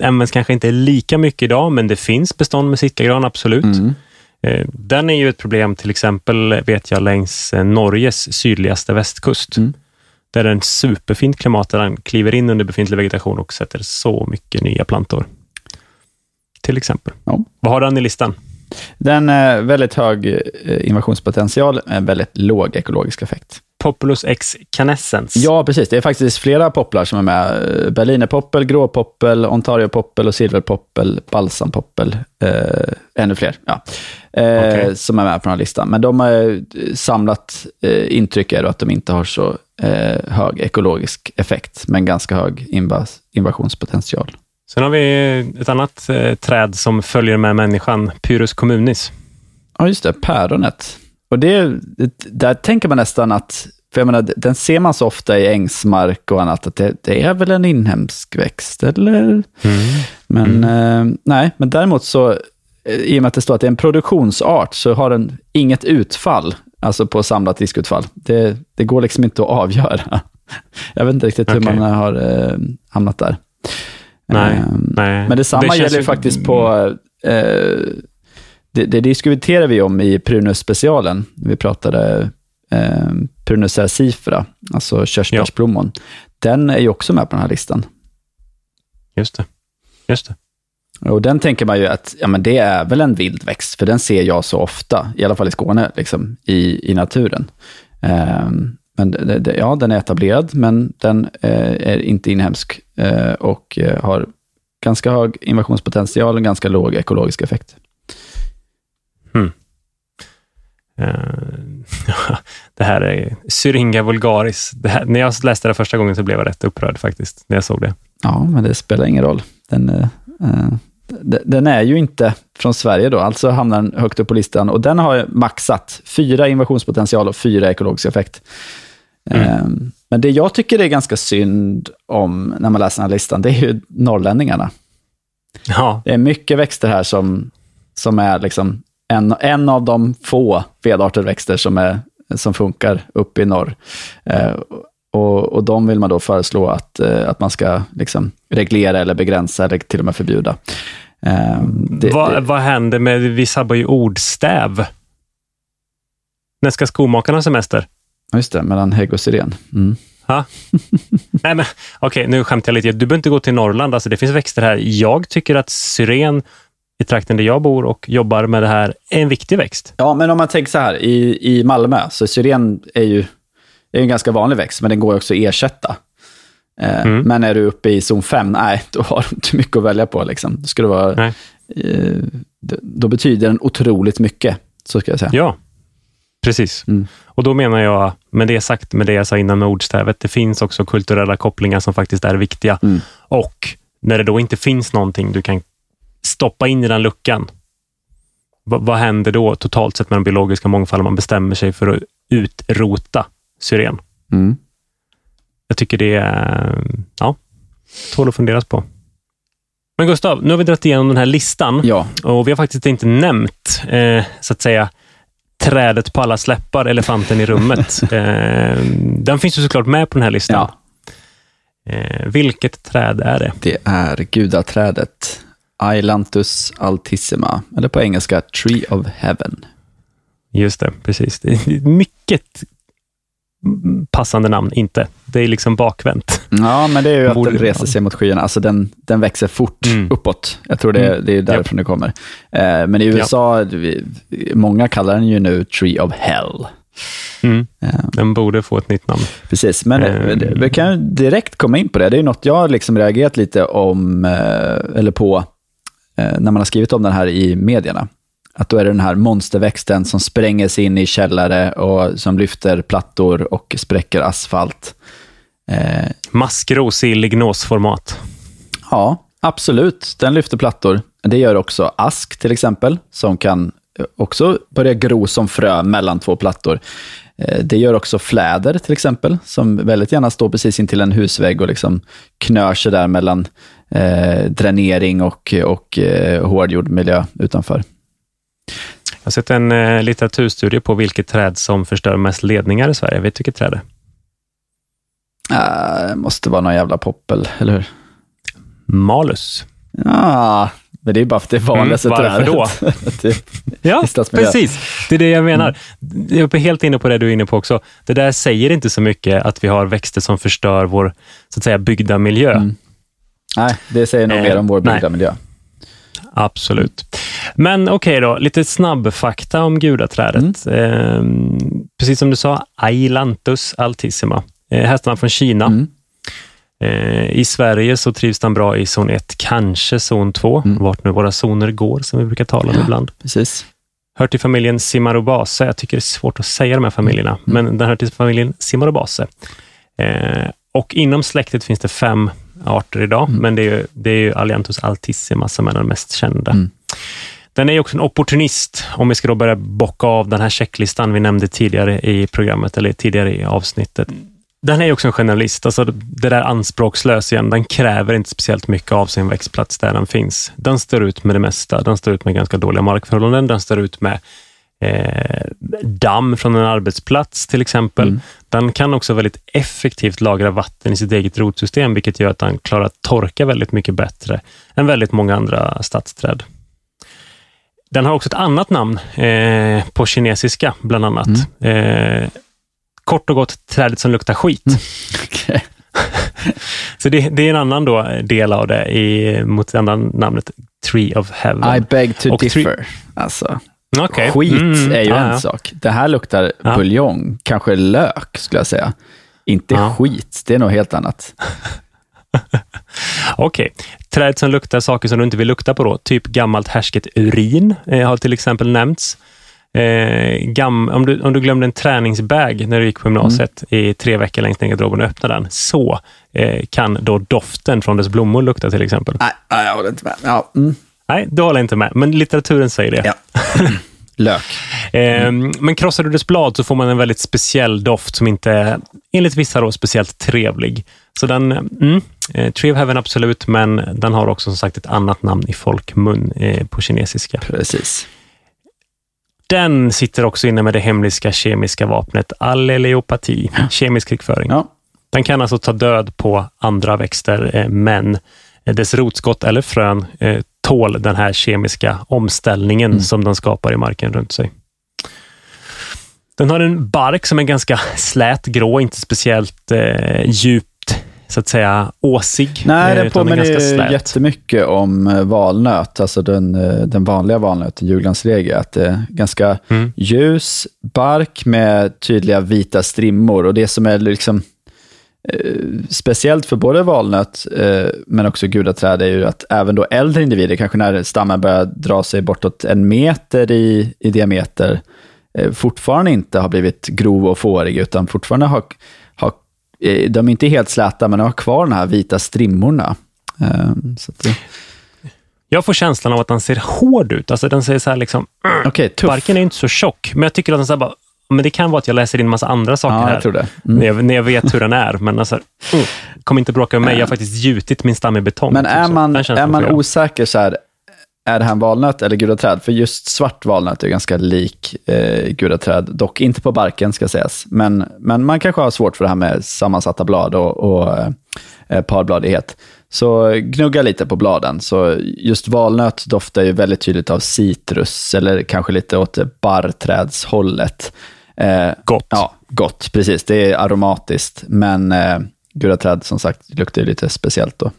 används kanske inte lika mycket idag, men det finns bestånd med sitkagran, absolut. Mm. Eh, Den är ju ett problem till exempel, vet jag, längs eh, Norges sydligaste västkust. Mm. Där en superfint klimat, där den kliver in under befintlig vegetation och sätter så mycket nya plantor. Till exempel. Ja. Vad har den i listan? Den är väldigt hög eh, invasionspotential, med väldigt låg ekologisk effekt. Populus ex canescens. Ja, precis. Det är faktiskt flera popplar som är med. Eh, Berlinerpoppel, gråpoppel, Ontariopoppel och silverpoppel, balsampoppel. Eh, ännu fler, ja. Eh, Okej. Som är med på den här listan. Men de har eh, samlat eh, intryck är att de inte har så eh, hög ekologisk effekt, men ganska hög invas- invasionspotential. Sen har vi ett annat eh, träd som följer med människan, Pyrus communis. Ja, just det. Päronet. Och det, där tänker man nästan att, för jag menar, den ser man så ofta i ängsmark och annat, att det, det är väl en inhemsk växt, eller? Men eh, nej, men däremot så eh, i och med att det står att det är en produktionsart, så har den inget utfall, alltså på samlat diskutfall. Det, det går liksom inte att avgöra. Jag vet inte riktigt hur man har eh, hamnat där. Nej, Ehm, nej. Men detsamma Det gäller ju- faktiskt på... Eh, det, det diskuterade vi om i Prunus-specialen. Vi pratade eh, Prunus cercifera, alltså körsbärsblommon. Den är ju också med på den här listan. Just det. Just det. Och den tänker man ju att ja, men det är väl en vild växt, för den ser jag så ofta, i alla fall i Skåne, liksom, i, i naturen. Ehm, men det, det, ja, den är etablerad, men den eh, är inte inhemsk eh, och eh, har ganska hög invasionspotential och ganska låg ekologisk effekt. Eh, det här är Syringa vulgaris. Här, när jag läste det första gången så blev jag rätt upprörd faktiskt, när jag såg det. Ja, men det spelar ingen roll. Den, eh, eh, d- den är ju inte från Sverige då, alltså hamnar den högt upp på listan. Och den har maxat fyra invasionspotential och fyra ekologisk effekt. Eh, Men det jag tycker är ganska synd om när man läser den här listan, det är ju norrlänningarna. Ja, Det är mycket växter här som, som är liksom en, en av de få vedarter växter som, är, som funkar uppe i norr. Eh, och, och de vill man då föreslå att, eh, att man ska liksom reglera eller begränsa eller till och med förbjuda. Eh, det, vad, det, vad händer med, vi sabbar ju ordstäv. När ska skomakarna ha semester? just det, mellan hägg och syren. Mm. Ha? Nej, men okej, nu skämtar jag lite. Du behöver inte gå till Norrland. Alltså, det finns växter här. Jag tycker att syren i trakten där jag bor och jobbar med det här är en viktig växt. Ja, men om man tänker så här, i, i Malmö, så syren är ju är en ganska vanlig växt, men den går också att ersätta. Eh, Mm. Men är du uppe i zon 5, nej, då har du inte mycket att välja på. Liksom. Då, ska det vara, eh, då betyder den otroligt mycket, så ska jag säga. Ja, precis. Mm. Och då menar jag, med det sagt, med det jag sa innan med ordstävet, det finns också kulturella kopplingar som faktiskt är viktiga. Mm. Och när det då inte finns någonting du kan stoppa in i den luckan, vad, vad händer då totalt sett med den biologiska mångfalden man bestämmer sig för att utrota syren? Mm. Jag tycker det är, ja, tål att funderas på. Men Gustav, nu har vi dragit igenom den här listan Ja, och vi har faktiskt inte nämnt, eh, så att säga, trädet på alla släppar, elefanten i rummet. eh, den finns ju såklart med på den här listan. ja, Eh, vilket träd är det? det är gudaträdet. Ailanthus altissima, eller på engelska Tree of Heaven. Just det, precis. Det är mycket passande namn, inte. Det är liksom bakvänt. Ja, men det är ju att Borde- den reser sig mot skyarna. Alltså den, den växer fort Mm. uppåt. Jag tror det, Mm. det är därifrån det kommer. Eh, men i USA, vi, många kallar den ju nu Tree of Hell. Mm. Eh, Den borde få ett nytt namn. precis, men eh, vi kan direkt komma in på det. Det är något jag har liksom reagerat lite om, eh, eller på, när man har skrivit om den här i medierna. Att då är det den här monsterväxten som spränger sig in i källare och som lyfter plattor och spräcker asfalt. Eh, Maskros i lignosformat. Ja, absolut. Den lyfter plattor. Det gör också ask till exempel, som kan eh, också börja gro som frö mellan två plattor. Eh, Det gör också fläder till exempel, som väldigt gärna står precis intill en husvägg och liksom knör sig där mellan eh, dränering och, och eh, hårdgjord miljö utanför. Jag har sett en eh, litteraturstudie på vilket träd som förstör mest ledningar i Sverige. Vet du vilket träd det är? Ah, det måste vara någon jävla poppel, eller hur? Malus. Ja, men det är bara för att det är vanligaste Mm, varför trädet. då? Ja, precis. Det är det jag menar. Jag är helt inne på det du är inne på också. Det där säger inte så mycket att vi har växter som förstör vår så att säga, byggda miljö. Mm. Nej, det säger nog Eh, mer om vår nej. byggda miljö. Absolut. Men okej då, lite snabb fakta om gudaträdet. Eh, precis som du sa, Ailanthus altissima. Eh, hästarna från Kina. Mm. Eh, I Sverige så trivs den bra i zon 1, kanske zon 2, Mm. vart nu våra zoner går, som vi brukar tala om Ja. ibland. Precis. Hör till familjen Cimarobaceae. Jag tycker det är svårt att säga de här familjerna, Mm. men den hör till familjen Cimarobaceae. Eh, och inom släktet finns det fem arter idag, Mm. men det är, ju, det är ju Allianthus altissima som är den mest kända. Mm. Den är också en opportunist, om vi ska då börja bocka av den här checklistan vi nämnde tidigare i programmet, eller tidigare i avsnittet. Den är också en generalist. Alltså det där anspråkslös igen, den kräver inte speciellt mycket av sin växtplats där den finns. Den står ut med det mesta. Den står ut med ganska dåliga markförhållanden. Den står ut med eh, damm från en arbetsplats till exempel. Mm. Den kan också väldigt effektivt lagra vatten i sitt eget rotsystem, vilket gör att den klarar att torka väldigt mycket bättre än väldigt många andra stadsträd. Den har också ett annat namn eh, på kinesiska, bland annat. Mm. Eh, kort och gott trädet som luktar skit. Mm. Okay. Så det, det, är en annan då del av det i, mot det andra namnet Tree of Heaven. I beg to och differ. Alltså, okay. Skit mm, är ju ah, en ja. sak. Det här luktar ah. buljong, kanske lök skulle jag säga. Inte ah. skit, det är något helt annat. Okej. Okay. Träd som luktar saker som du inte vill lukta på då, typ gammalt härsket urin eh, har till exempel nämnts. Eh, gam, om, du, om du glömde en träningsbag när du gick på gymnasiet mm. i tre veckor längs ner garderoben och öppnade den, så eh, kan då doften från dess blommor lukta till exempel. Nej, jag håller inte med. Ja. Mm. Nej, du håller inte med, men litteraturen säger det. Ja. Lök. Mm. Eh, men krossar du dess blad så får man en väldigt speciell doft som inte är, enligt vissa, då, speciellt trevlig. Så den, mm, eh, of Heaven absolut, men den har också som sagt ett annat namn i folkmun eh, på kinesiska. Precis. Den sitter också inne med det hemliska kemiska vapnet alleleopati, kemisk krigföring. Ja. Den kan alltså ta död på andra växter, eh, men dess rotskott eller frön eh, tål den här kemiska omställningen mm. som den skapar i marken runt sig. Den har en bark som är ganska slät grå, inte speciellt eh, djupt så att säga åsig. Nej, den påminner jättemycket om eh, valnöt, alltså den, eh, den vanliga valnöten, julgransregel. Att det är ganska mm. ljus bark med tydliga vita strimmor och det som är liksom eh, speciellt för både valnöt eh, men också gudaträd är ju att även då äldre individer, kanske när stammen börjar dra sig bortåt en meter i, i diameter, eh, fortfarande inte har blivit grov och fårig, utan fortfarande har, Eh, de är inte helt släta, men de har kvar de här vita strimmorna. Ehm, det... Jag får känslan av att den ser hård ut. Alltså den ser så här liksom... Okay, tuff. Barken är inte så tjock, men jag tycker att den så bara... Men det kan vara att jag läser in massa andra saker ja, här. Mm. När, jag, när, jag, vet hur den är. Men alltså, mm, kom inte bråka med mig. Jag har faktiskt gjutit min stam i betong. Men typ är man, är man osäker, så här, är det här en valnöt eller gudaträd? För just svart valnöt är ganska lik eh, gudaträd, dock inte på barken ska sägas. Men, men man kanske har svårt för det här med sammansatta blad och, och eh, parbladighet. Så gnugga lite på bladen. Så just valnöt doftar ju väldigt tydligt av citrus, eller kanske lite åt barrträdshållet. Eh, gott. Ja, gott, precis. Det är aromatiskt, men eh, gudaträd som sagt luktar ju lite speciellt då.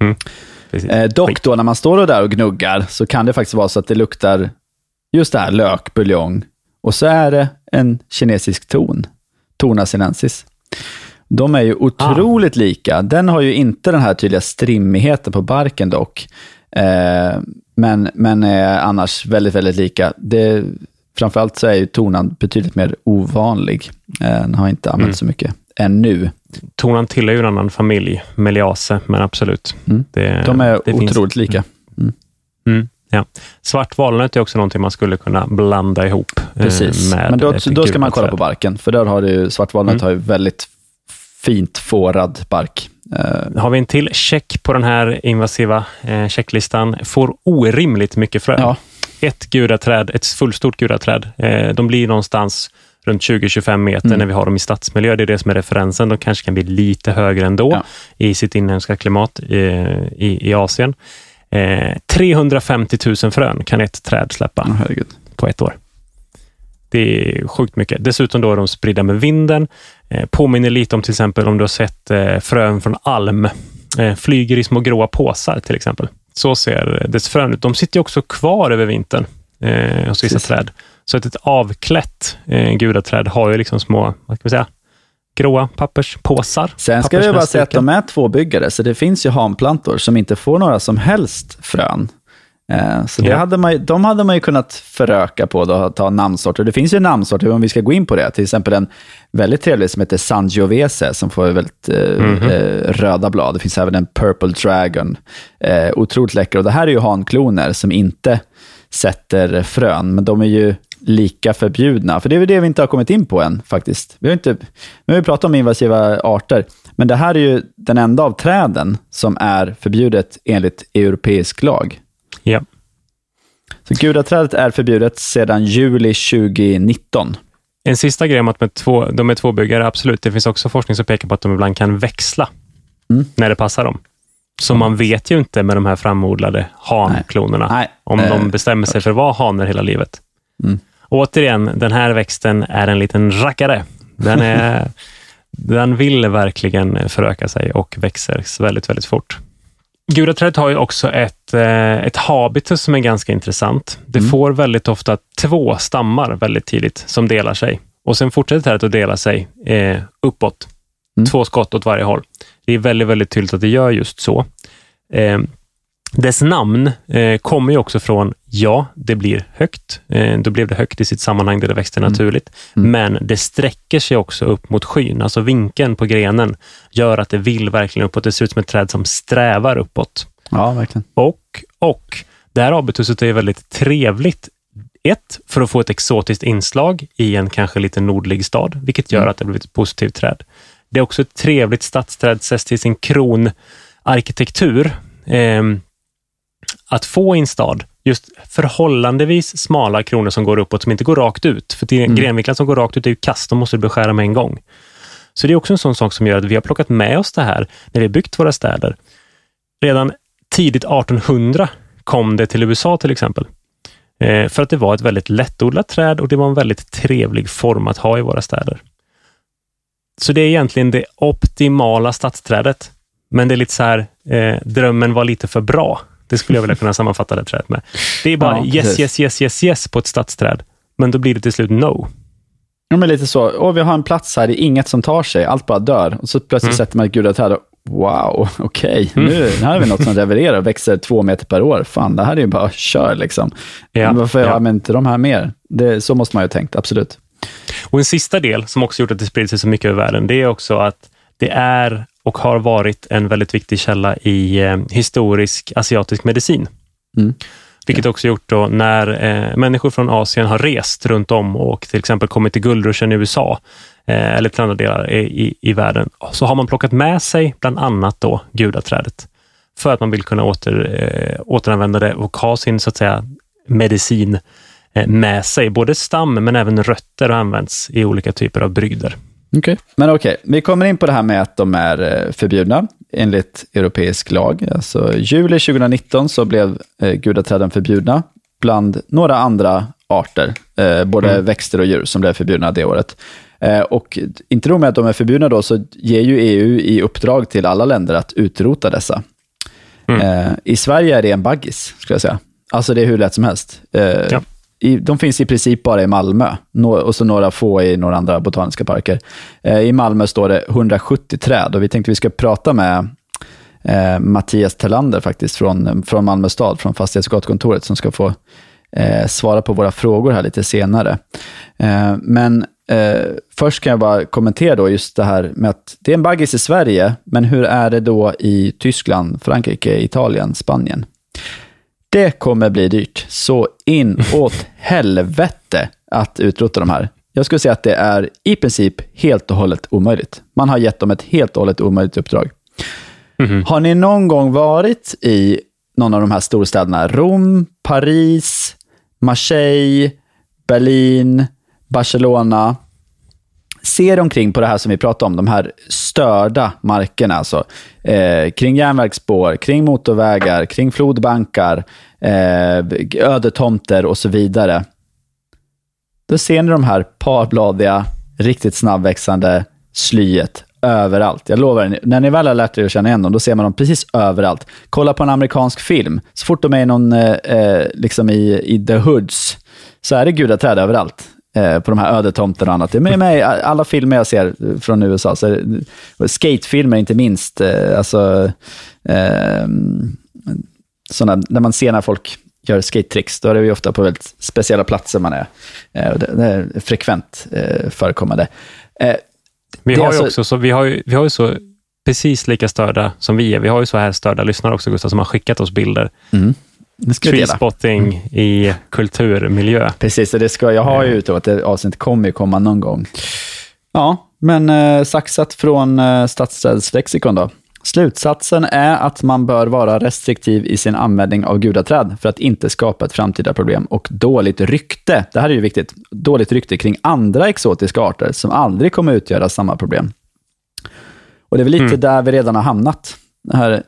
Mm. Eh, dock då när man står där och gnuggar så kan det faktiskt vara så att det luktar just det här lök, buljong och så är det en kinesisk ton, Tona sinensis. De är ju otroligt ah. lika. Den har ju inte den här tydliga strimmigheten på barken dock, eh, men, men är annars väldigt, väldigt lika. Det, framförallt så är ju tonan betydligt mer ovanlig. Eh, den har inte använts mm. så mycket ännu. Tonan tillhör ju en annan familj, Meliase, men absolut. Mm. Det, De är det otroligt finns... lika. Mm. Mm. Ja. Svart valnöt är också någonting man skulle kunna blanda ihop. Eh, Precis, med men då, då ska man kolla på barken, för där har du, svart valnöt mm. har ju väldigt fint fårad bark. Uh, har vi en till check på den här invasiva eh, checklistan. Får orimligt mycket frö. Ja. Ett gudaträd, ett fullstort gudaträd. Eh, de blir någonstans runt 20-25 meter mm. när vi har dem i stadsmiljö. Det är det som är referensen. De kanske kan bli lite högre ändå ja. i sitt inhemska klimat i, i, i Asien. Eh, 350 000 frön kan ett träd släppa oh, på ett år. Det är sjukt mycket. Dessutom då är de spridda med vinden. Eh, påminner lite om till exempel om du har sett eh, frön från alm. Eh, flyger i små gråa påsar till exempel. Så ser dess frön ut. De sitter också kvar över vintern eh, hos vissa träd. Så att ett avklätt eh, gudaträd har ju liksom små, vad ska vi säga, gråa papperspåsar. Sen ska vi bara säga att de är tvåbyggare, så det finns ju hanplantor som inte får några som helst frön. Eh, så ja. hade man, de hade man ju kunnat föröka på då, ta namnsorter. Det finns ju namnsorter, om vi ska gå in på det, till exempel en väldigt trevlig som heter Sangiovese som får väldigt eh, mm -hmm. röda blad. Det finns även en Purple Dragon, eh, otroligt läcker. Och det här är ju hankloner som inte sätter frön, men de är ju lika förbjudna. För det är väl det vi inte har kommit in på än faktiskt. Vi har, inte, vi har ju pratat om invasiva arter, men det här är ju den enda av träden som är förbjudet enligt europeisk lag. Ja. Så gudaträdet är förbjudet sedan juli 2019. En sista grej om att med två, de är tvåbyggare, absolut. Det finns också forskning som pekar på att de ibland kan växla Mm. när det passar dem. Så man vet ju inte med de här framodlade hanklonerna Nej. om Eh, de bestämmer sig för att vara hanar hela livet. Mm. Återigen, den här växten är en liten rackare. Den, är, den vill verkligen föröka sig och växer väldigt, väldigt fort. Gudaträdet har ju också ett, eh, ett habitus som är ganska intressant. Det Mm. får väldigt ofta två stammar väldigt tidigt som delar sig och sen fortsätter trädet att dela sig eh, uppåt. Mm. Två skott åt varje håll. Det är väldigt, väldigt tydligt att det gör just så. Eh, dess namn eh, kommer ju också från, ja, det blir högt. Eh, då blev det högt i sitt sammanhang där det växte Mm. naturligt. Mm. Men det sträcker sig också upp mot skyn. Alltså vinkeln på grenen gör att det vill verkligen uppåt. Det ser ut som ett träd som strävar uppåt. Ja, verkligen. Och, och det här habituset är väldigt trevligt. Ett, för att få ett exotiskt inslag i en kanske lite nordlig stad, vilket gör Mm. att det blir ett positivt träd. Det är också ett trevligt stadsträd sett till sin kronarkitektur. Ehm, att få i en stad just förhållandevis smala kronor som går uppåt, som inte går rakt ut. För till Mm. grenvinklar som går rakt ut är ju kast, de måste du beskära med en gång. Så det är också en sån sak som gör att vi har plockat med oss det här när vi har byggt våra städer. Redan tidigt 1800 kom det till USA till exempel. Eh, för att det var ett väldigt lättodlat träd och det var en väldigt trevlig form att ha i våra städer. Så det är egentligen det optimala stadsträdet. Men det är lite så här, eh, drömmen var lite för bra. Det skulle jag vilja kunna sammanfatta det trädet med. Det är bara Ja, yes, precis. yes, yes, yes, yes på ett stadsträd. Men då blir det till slut no. Ja, men lite så. Åh, vi har en plats här, det är inget som tar sig, allt bara dör. Och så plötsligt Mm. sätter man ett gudaträd och wow, okej, nu här har vi något som levererar och växer två meter per år. Fan, det här är ju bara kör liksom. Ja, Varför ja. har man inte de här mer? Det, så måste man ju ha tänkt, absolut. Och en sista del som också gjort att det sprider sig så mycket över världen, det är också att det är och har varit en väldigt viktig källa i eh, historisk asiatisk medicin. Mm. Vilket också gjort då när eh, människor från Asien har rest runt om och till exempel kommit till guldruschen i USA eh, eller till andra delar i, i, i världen, så har man plockat med sig bland annat då gudaträdet. För att man vill kunna åter, eh, återanvända det och ha sin så att säga medicin eh, med sig. Både stam men även rötter har använts i olika typer av brygder. Okay. Men okej, vi kommer in på det här med att de är eh, förbjudna enligt europeisk lag. Alltså, juli 2019 så blev eh, gudaträden förbjudna bland några andra arter, eh, både Mm. växter och djur som blev förbjudna det året. Eh, och inte nog med att de är förbjudna då, så ger ju EU i uppdrag till alla länder att utrota dessa. Mm. Eh, I Sverige är det en baggis, skulle jag säga. Alltså det är hur lätt som helst. Eh, Ja i, de finns i princip bara i Malmö no, och så några få i några andra botaniska parker. Eh, I Malmö står det 170 träd och vi tänkte vi ska prata med eh, Mattias Tellander faktiskt från, från Malmö stad, från Fastighets och gatukontoret som ska få eh, svara på våra frågor här lite senare. Eh, men eh, först kan jag bara kommentera då just det här med att det är en baggis i Sverige, men hur är det då i Tyskland, Frankrike, Italien, Spanien? Det kommer bli dyrt. Så in åt helvete att utrota de här. Jag skulle säga att det är i princip helt och hållet omöjligt. Man har gett dem ett helt och hållet omöjligt uppdrag. Mhm. Har ni någon gång varit i någon av de här storstäderna? Rom, Paris, Marseille, Berlin, Barcelona. Ser omkring på det här som vi pratade om, de här störda markerna. Alltså, eh, kring järnvägsspår, kring motorvägar, kring flodbankar, eh, ödetomter och så vidare. Då ser ni de här parbladiga, riktigt snabbväxande slyet överallt. Jag lovar, er, när ni väl har lärt er att känna igen dem, då ser man dem precis överallt. Kolla på en amerikansk film. Så fort de är i någon, eh, eh, liksom i, i the hoods, så är det gudaträd överallt. Eh, på de här ödetomterna och annat. Det är med mig alla filmer jag ser från USA. Så skatefilmer inte minst. Eh, alltså, eh, såna, när man ser när folk gör skate-tricks, då är det ju ofta på väldigt speciella platser man är. Eh, det, är frekvent förekommande. Vi har, alltså- också så, vi, har ju, vi har ju så precis lika störda som vi är. Vi har ju så här störda lyssnare också, Gustav, som har skickat oss bilder. mm. Treespotting mm. i kulturmiljö. Precis, det ska, jag har ju eh. utlovat att det avsnittet kommer ju komma någon gång. Ja, men eh, saxat från eh, Stadsträdslexikon då. Slutsatsen är att man bör vara restriktiv i sin användning av gudaträd för att inte skapa ett framtida problem och dåligt rykte, det här är ju viktigt, dåligt rykte kring andra exotiska arter som aldrig kommer utgöra samma problem. Och det är väl lite mm. där vi redan har hamnat. Det här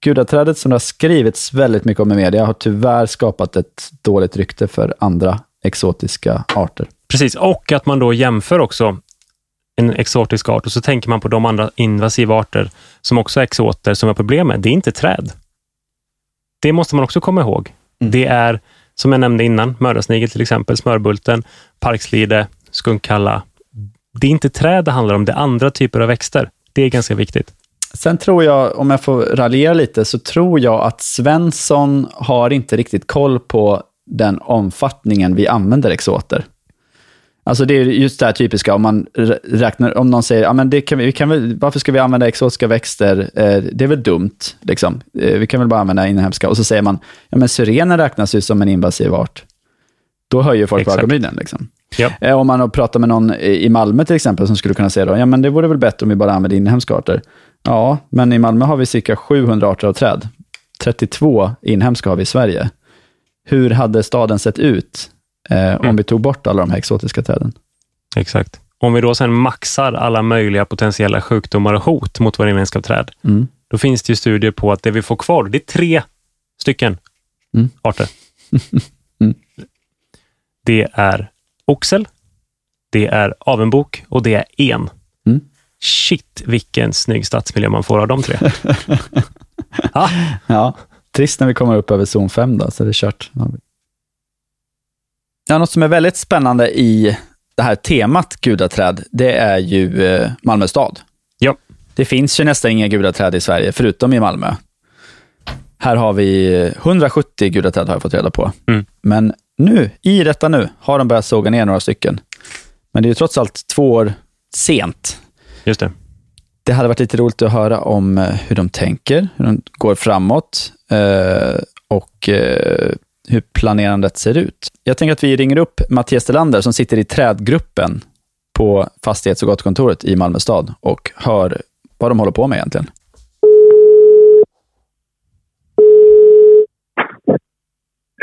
gudaträdet som det har skrivits väldigt mycket om i media har tyvärr skapat ett dåligt rykte för andra exotiska arter. Precis, och att man då jämför också en exotisk art och så tänker man på de andra invasiva arter som också är exoter som har problem med. Det är inte träd. Det måste man också komma ihåg. Mm. Det är, som jag nämnde innan, mördarsnigel till exempel, smörbulten, parkslide, skunkkalla. Det är inte träd det handlar om, det är andra typer av växter. Det är ganska viktigt. Sen tror jag, om jag får raljera lite, så tror jag att Svensson har inte riktigt koll på den omfattningen vi använder exoter. Alltså det är just det här typiska, om man räknar, om någon säger, ja men det kan vi, vi kan väl, varför ska vi använda exotiska växter? Eh, det är väl dumt, liksom. Eh, vi kan väl bara använda inhemska. Och så säger man, ja men syrenen räknas ju som en invasiv art. Då höjer folk på ögonbrynen. Liksom. Ja. Eh, om man pratar med någon i Malmö till exempel, som skulle kunna säga då, ja men det vore väl bättre om vi bara använde inhemska arter. Ja, men i Malmö har vi cirka 700 arter av träd. 32 inhemska har vi i Sverige. Hur hade staden sett ut eh, om mm. vi tog bort alla de här exotiska träden. Exakt. Om vi då sen maxar alla möjliga potentiella sjukdomar och hot mot våra inhemska träd, mm. då finns det ju studier på att det vi får kvar, det är tre stycken mm. arter. mm. Det är oxel, det är avenbok och det är en. Shit, vilken snygg stadsmiljö man får av de tre. ah. Ja, trist när vi kommer upp över zon 5 då, så det är kört. Ja, något som är väldigt spännande i det här temat gudaträd, det är ju eh, Malmö stad. Ja. Det finns ju nästan inga gudaträd i Sverige, förutom i Malmö. Här har vi 170 gudaträd har jag fått reda på. Mm. Men nu, i detta nu, har de börjat såga ner några stycken. Men det är ju trots allt två år sent. Just det. Det hade varit lite roligt att höra om eh, hur de tänker, hur de går framåt eh, och hur planerandet ser ut. Jag tänker att vi ringer upp Mattias Delander som sitter i trädgruppen på fastighets och gatukontoret i Malmö stad och hör vad de håller på med egentligen.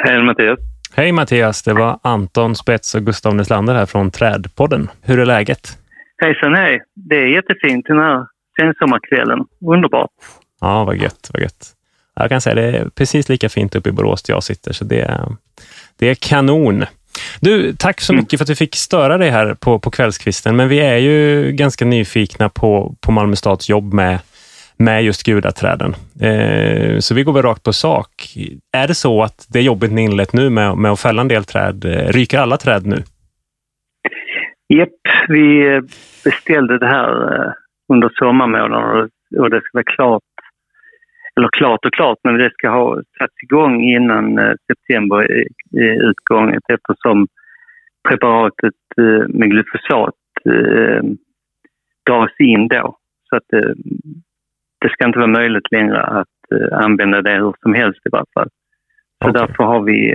Hej Mattias. Hej Mattias, det var Anton Spets och Gustav Neslander här från Trädpodden. Hur är läget? Hejsan hej. Det är jättefint den här sensommarkvällen. Underbart. Ja, vad gött, vad gött. Jag kan säga det är precis lika fint uppe i Borås där jag sitter, så det är, det är kanon. Du, tack så mm. mycket för att vi fick störa dig här på, på kvällskvisten, men vi är ju ganska nyfikna på, på Malmö stads jobb med, med just gudaträden. Eh, så vi går väl rakt på sak. Är det så att det jobbet ni inlett nu med, med att fälla en del träd, eh, ryker alla träd nu? Japp, vi beställde det här eh, under sommarmånaderna och det ska vara klart eller klart och klart, men det ska ha satts igång innan eh, september är utgånget eftersom preparatet eh, med glyfosat eh, dras in då. Så att det, det ska inte vara möjligt längre att använda det hur som helst i varje fall. Så okay. därför har vi...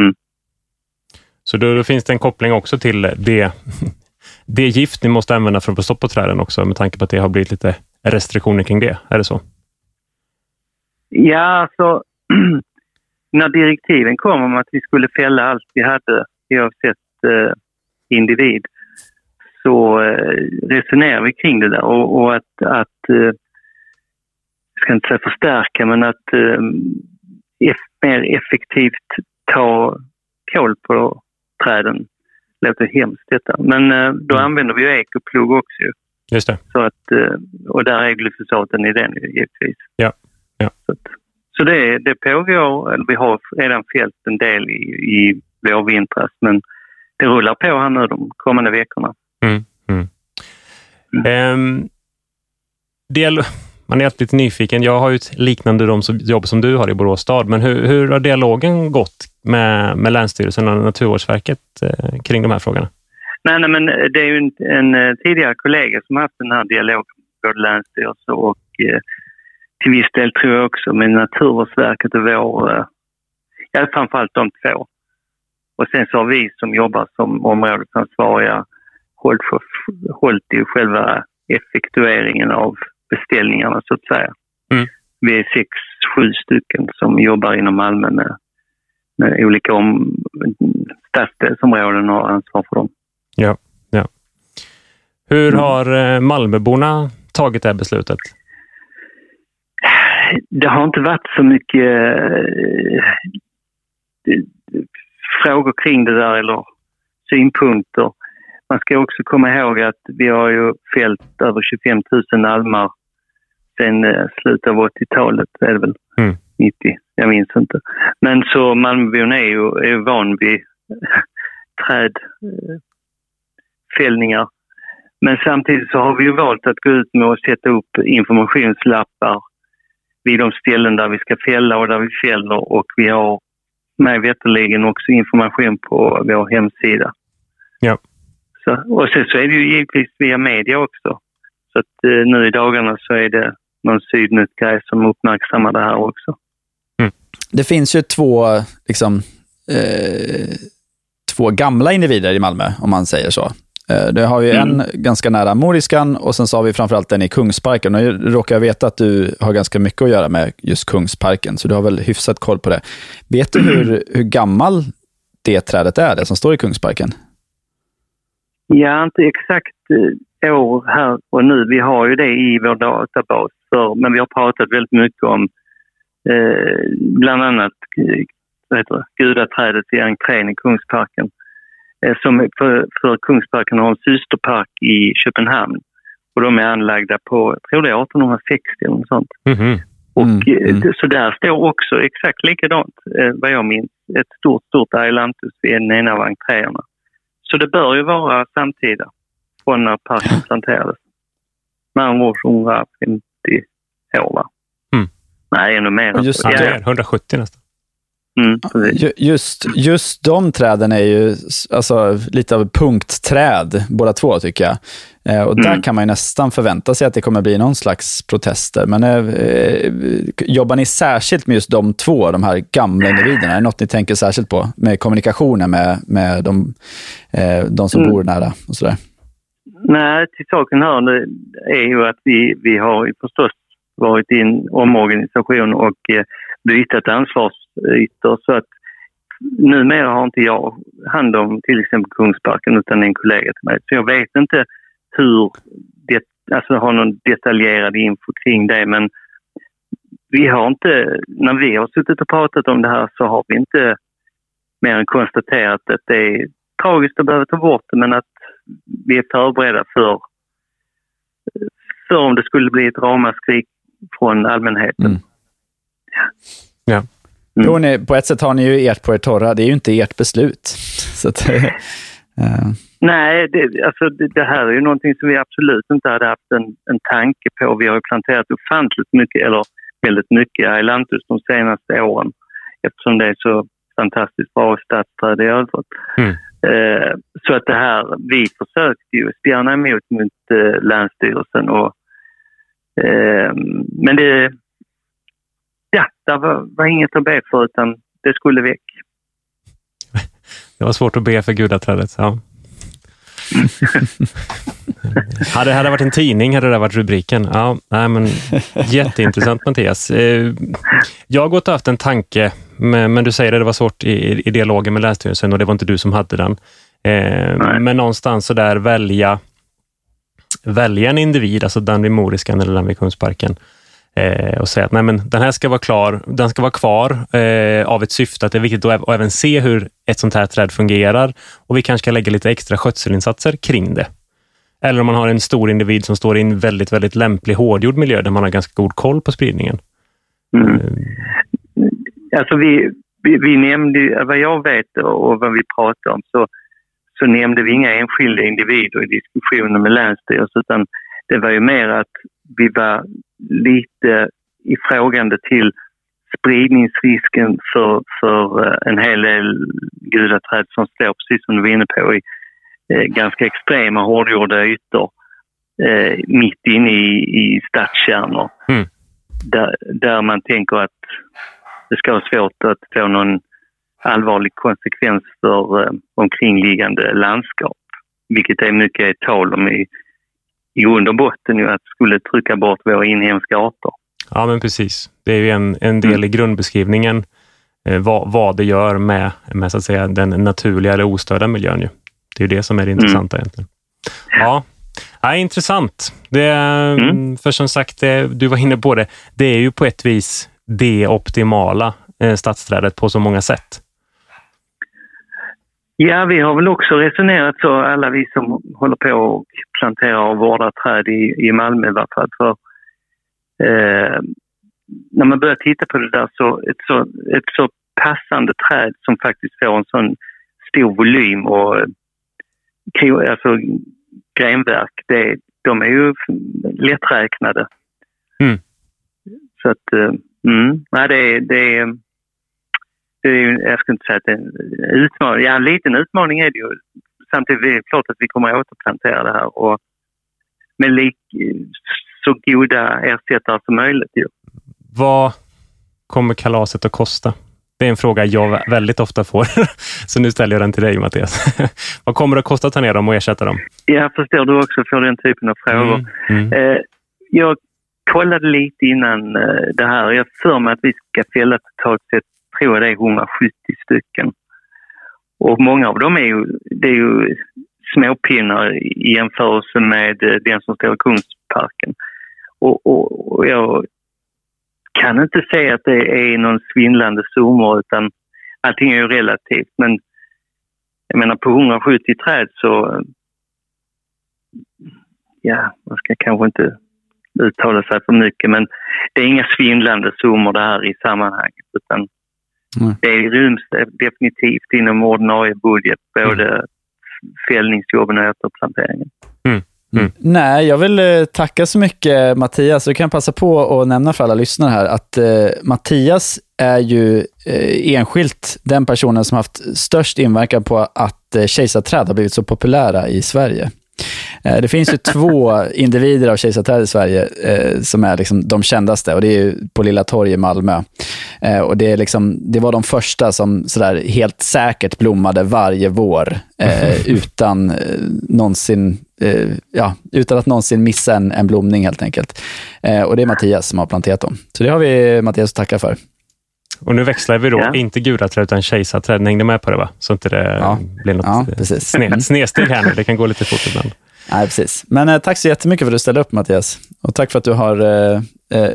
Mm. Så då, då, finns det en koppling också till det, det gift ni måste använda för att få stopp på träden också med tanke på att det har blivit lite restriktioner kring det? Är det så? Ja, alltså när direktiven kom om att vi skulle fälla allt vi hade oavsett eh, individ så eh, resonerade vi kring det där och, och att, att eh, jag ska inte säga förstärka, men att eh, mer effektivt ta koll på träden. Det låter hemskt detta, men eh, då mm. använder vi ju ekoplog också. Just det. Så att, eh, och där är glyfosaten i den givetvis. Ja. Ja. Så, så det, det pågår, vi har redan fällt en del i, i vårvintras men det rullar på här nu de kommande veckorna. Mm, mm. Mm. Um, del, man är alltid lite nyfiken. Jag har ju ett liknande jobb som du har i Borås stad, men hur, hur har dialogen gått med, med Länsstyrelsen och Naturvårdsverket eh, kring de här frågorna? Nej, nej, men det är ju en, en eh, tidigare kollega som har haft den här dialogen, både Länsstyrelsen och eh, till viss del tror jag också med Naturvårdsverket och vår, eh, ja, framförallt de två. Och sen så har vi som jobbar som områdesansvariga hållit, för, hållit i själva effektueringen av beställningarna så att säga. Mm. Vi är sex, sju stycken som jobbar inom Malmö med, med olika om, stadsdelsområden och har ansvar för dem. Ja, ja. Hur Mm. har eh, Malmöborna tagit det här beslutet? Det har inte varit så mycket eh, frågor kring det där eller synpunkter. Man ska också komma ihåg att vi har ju fällt över 25 000 almar sen eh, slutet av 80-talet är det väl? Mm. 90, jag minns inte. Men så Malmöbon är ju, är van vid trädfällningar. Men samtidigt så har vi ju valt att gå ut med att sätta upp informationslappar vid de ställen där vi ska fälla och där vi fäller och vi har mig veterligen också information på vår hemsida. Ja. Så, och sen så är det ju givetvis via media också. Så att eh, nu i dagarna så är det någon Sydnytt-grej som uppmärksammar det här också. Det finns ju två, liksom, eh, två gamla individer i Malmö, om man säger så. Eh, det har ju Mm. en ganska nära Moriskan och sen så har vi framförallt den i Kungsparken. Och jag råkar veta att du har ganska mycket att göra med just Kungsparken, så du har väl hyfsat koll på det. Vet du hur, hur gammal det trädet är, det som står i Kungsparken? Ja, inte exakt eh, år här och nu. Vi har ju det i vår databas. För, men vi har pratat väldigt mycket om eh, bland annat eh, heter det, gudaträdet i entrén i Kungsparken. Eh, som för, för Kungsparken har en systerpark i Köpenhamn. Och de är anlagda på, jag tror det är 1860 eller något sånt. Mhm. Och, Mm, eh, mm. Så där står också exakt likadant, eh, vad jag minns, ett stort, stort ailantus vid den ena av entréerna. Så det bör ju vara samtida från när parken planterades. Med andra ord 150 år, va? Mm. Nej, ännu mer. Och just Ja, ja, det ja. är 170 nästan. Mm, Just, just de träden är ju alltså, lite av punktträd, båda två tycker jag. Eh, och där Mm. kan man ju nästan förvänta sig att det kommer bli någon slags protester. Men eh, eh, jobbar ni särskilt med just de två, de här gamla individerna? Är det något ni tänker särskilt på med kommunikationen med, med de, eh, de som Mm. bor nära och sådär? Nej, till saken här det är ju att vi, vi har ju förstås varit i en omorganisation och eh, bytt ansvarsytor så att numera har inte jag hand om till exempel Kungsparken utan en kollega till mig. Så jag vet inte hur det, alltså har någon detaljerad info kring det men vi har inte, när vi har suttit och pratat om det här så har vi inte mer än konstaterat att det är tragiskt att behöva ta bort det men att vi är förberedda för, för om det skulle bli ett ramaskrik från allmänheten. Mm. Ja. Mm. Jo, ni, på ett sätt har ni ju ert på er torra. Det är ju inte ert beslut. Så att, eh, Nej, det, alltså det, det här är ju någonting som vi absolut inte hade haft en, en tanke på. Vi har ju planterat ofantligt mycket, eller väldigt mycket, ailanthus de senaste åren eftersom det är så fantastiskt bra stadsträd i övrigt. Mm. Eh, så att det här, vi försökte ju spjärna emot mot eh, Länsstyrelsen och eh, men det, ja, det var, var inget att be för utan det skulle väck. Det var svårt att be för gudaträdet. Ja. hade det hade varit en tidning hade det varit rubriken. Ja, nej, men jätteintressant Mattias. Jag har gått och haft en tanke, men men du säger att det var svårt i, i dialogen med Länsstyrelsen och det var inte du som hade den. Eh. Men någonstans så där välja, välja en individ, alltså den vid Moriskan eller den vid Kungsparken eh, och säga att nej, men den här ska vara klar, den ska vara kvar eh, av ett syfte att det är viktigt att, äv- att även se hur ett sånt här träd fungerar och vi kanske ska lägga lite extra skötselinsatser kring det. Eller om man har en stor individ som står i en väldigt, väldigt lämplig hårdgjord miljö där man har ganska god koll på spridningen. Mm. Alltså vi, vi, vi nämnde, vad jag vet och vad vi pratade om så, så nämnde vi inga enskilda individer i diskussionen med Länsstyrelsen utan det var ju mer att vi var lite ifrågande till spridningsrisken för, för eh, en hel del gudaträd som står, precis som du var inne på, i eh, ganska extrema hårdgjorda ytor eh, mitt inne i, i stadskärnor. Mm. Där, där man tänker att det ska vara svårt att få någon allvarlig konsekvens för eh, omkringliggande landskap. Vilket är mycket tal om i, i grund och botten ju att skulle trycka bort våra inhemska arter. Ja, men precis. Det är ju en, en del mm. i grundbeskrivningen eh, vad, vad det gör med, med så att säga, den naturliga eller ostörda miljön. Ju. Det är det som är det intressanta mm. egentligen. Ja, ja intressant. Det, mm. För som sagt, det, du var inne på det, det är ju på ett vis det optimala eh, stadsträdet på så många sätt. Ja, vi har väl också resonerat så, alla vi som håller på och planterar och vårdar träd i, i Malmö i För, eh, när man börjar titta på det där så ett, så ett så passande träd som faktiskt får en sån stor volym och alltså, grenverk, det, de är ju lätträknade. Mm. Så att, eh, mm, nej, det, det, det är jag ska inte säga att det är en utmaning. Ja, en liten utmaning är det ju. Samtidigt är det klart att vi kommer att återplantera det här och med lik, så goda ersättare som möjligt. Ju. Vad kommer kalaset att kosta? Det är en fråga jag väldigt ofta får, så nu ställer jag den till dig Mattias. Vad kommer det att kosta att ta ner dem och ersätta dem? Jag förstår du också får den typen av frågor. Mm, mm. Eh, jag kollade lite innan eh, det här. Jag för mig att vi ska fälla totalt sett, tror jag det är 170 stycken. Och många av dem är ju, det är ju småpinnar i jämförelse med eh, den som står i Kungsparken. Och, och, och jag kan inte säga att det är någon svindlande summa utan allting är ju relativt. Men jag menar på 170 träd så... Eh, ja, man ska kanske inte uttala sig för mycket men det är inga svindlande summor det här i sammanhanget utan mm. det ryms definitivt inom ordinarie budget både mm. fällningsjobben och återplanteringen. Mm. Mm. Nej, jag vill eh, tacka så mycket Mattias. Jag kan passa på att nämna för alla lyssnare här att eh, Mattias är ju eh, enskilt den personen som haft störst inverkan på att eh, kejsarträd har blivit så populära i Sverige. Eh, det finns ju två individer av kejsarträd i Sverige eh, som är liksom de kändaste och det är på Lilla Torg i Malmö. Eh, och det, är liksom, det var de första som sådär helt säkert blommade varje vår eh, utan, eh, någonsin, eh, ja, utan att någonsin missa en, en blomning helt enkelt. och det är Mattias som har planterat dem. Så det har vi Mattias att tacka för. Och nu växlar vi då, ja. inte gudaträd utan kejsarträd. Ni hängde med på det va? Så inte det ja. blir något ja, sne, snedsteg här nu. Det kan gå lite fort ibland. Nej, precis. Men eh, tack så jättemycket för att du ställde upp Mattias. Och tack för att du har eh, eh,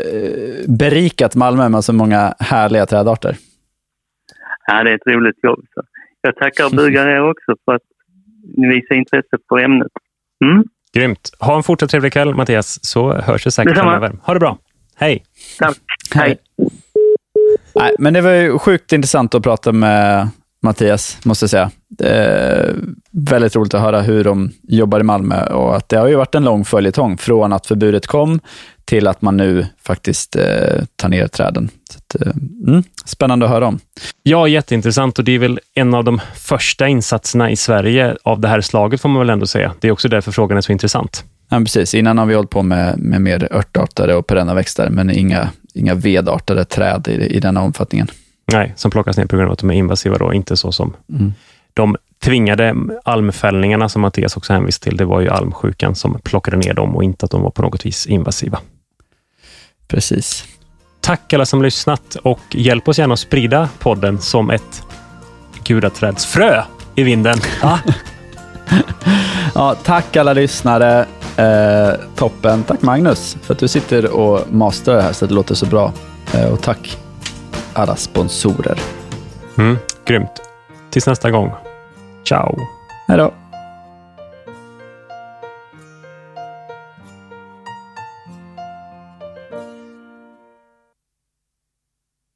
berikat Malmö med så många härliga trädarter. Ja, det är ett roligt jobb. Så. Jag tackar och bugar er också för att ni visar intresse för ämnet. Mm? Grymt. Ha en fortsatt trevlig kväll Mattias, så hörs vi säkert framöver. Ha det bra. Hej! Tack. Hej. Nej, men det var ju sjukt intressant att prata med Mattias, måste jag säga. Är väldigt roligt att höra hur de jobbar i Malmö och att det har ju varit en lång följetong från att förbudet kom till att man nu faktiskt eh, tar ner träden. Så att, eh, mm, spännande att höra om. Ja, jätteintressant och det är väl en av de första insatserna i Sverige av det här slaget får man väl ändå säga. Det är också därför frågan är så intressant. Ja, precis. Innan har vi hållit på med, med mer örtartade och perenna växter, men inga, inga vedartade träd i, i denna omfattningen. Nej, som plockas ner på grund av att de är invasiva då, inte så som mm. de tvingade almfällningarna som Mattias också hänvisade till. Det var ju almsjukan som plockade ner dem och inte att de var på något vis invasiva. Precis. Tack alla som lyssnat och hjälp oss gärna att sprida podden som ett gudaträdsfrö i vinden. Ja. ja, tack alla lyssnare. Eh, toppen. Tack Magnus för att du sitter och masterar det här så att det låter så bra. Eh, och tack alla sponsorer. Mm, grymt. Tills nästa gång. Ciao. Hej då.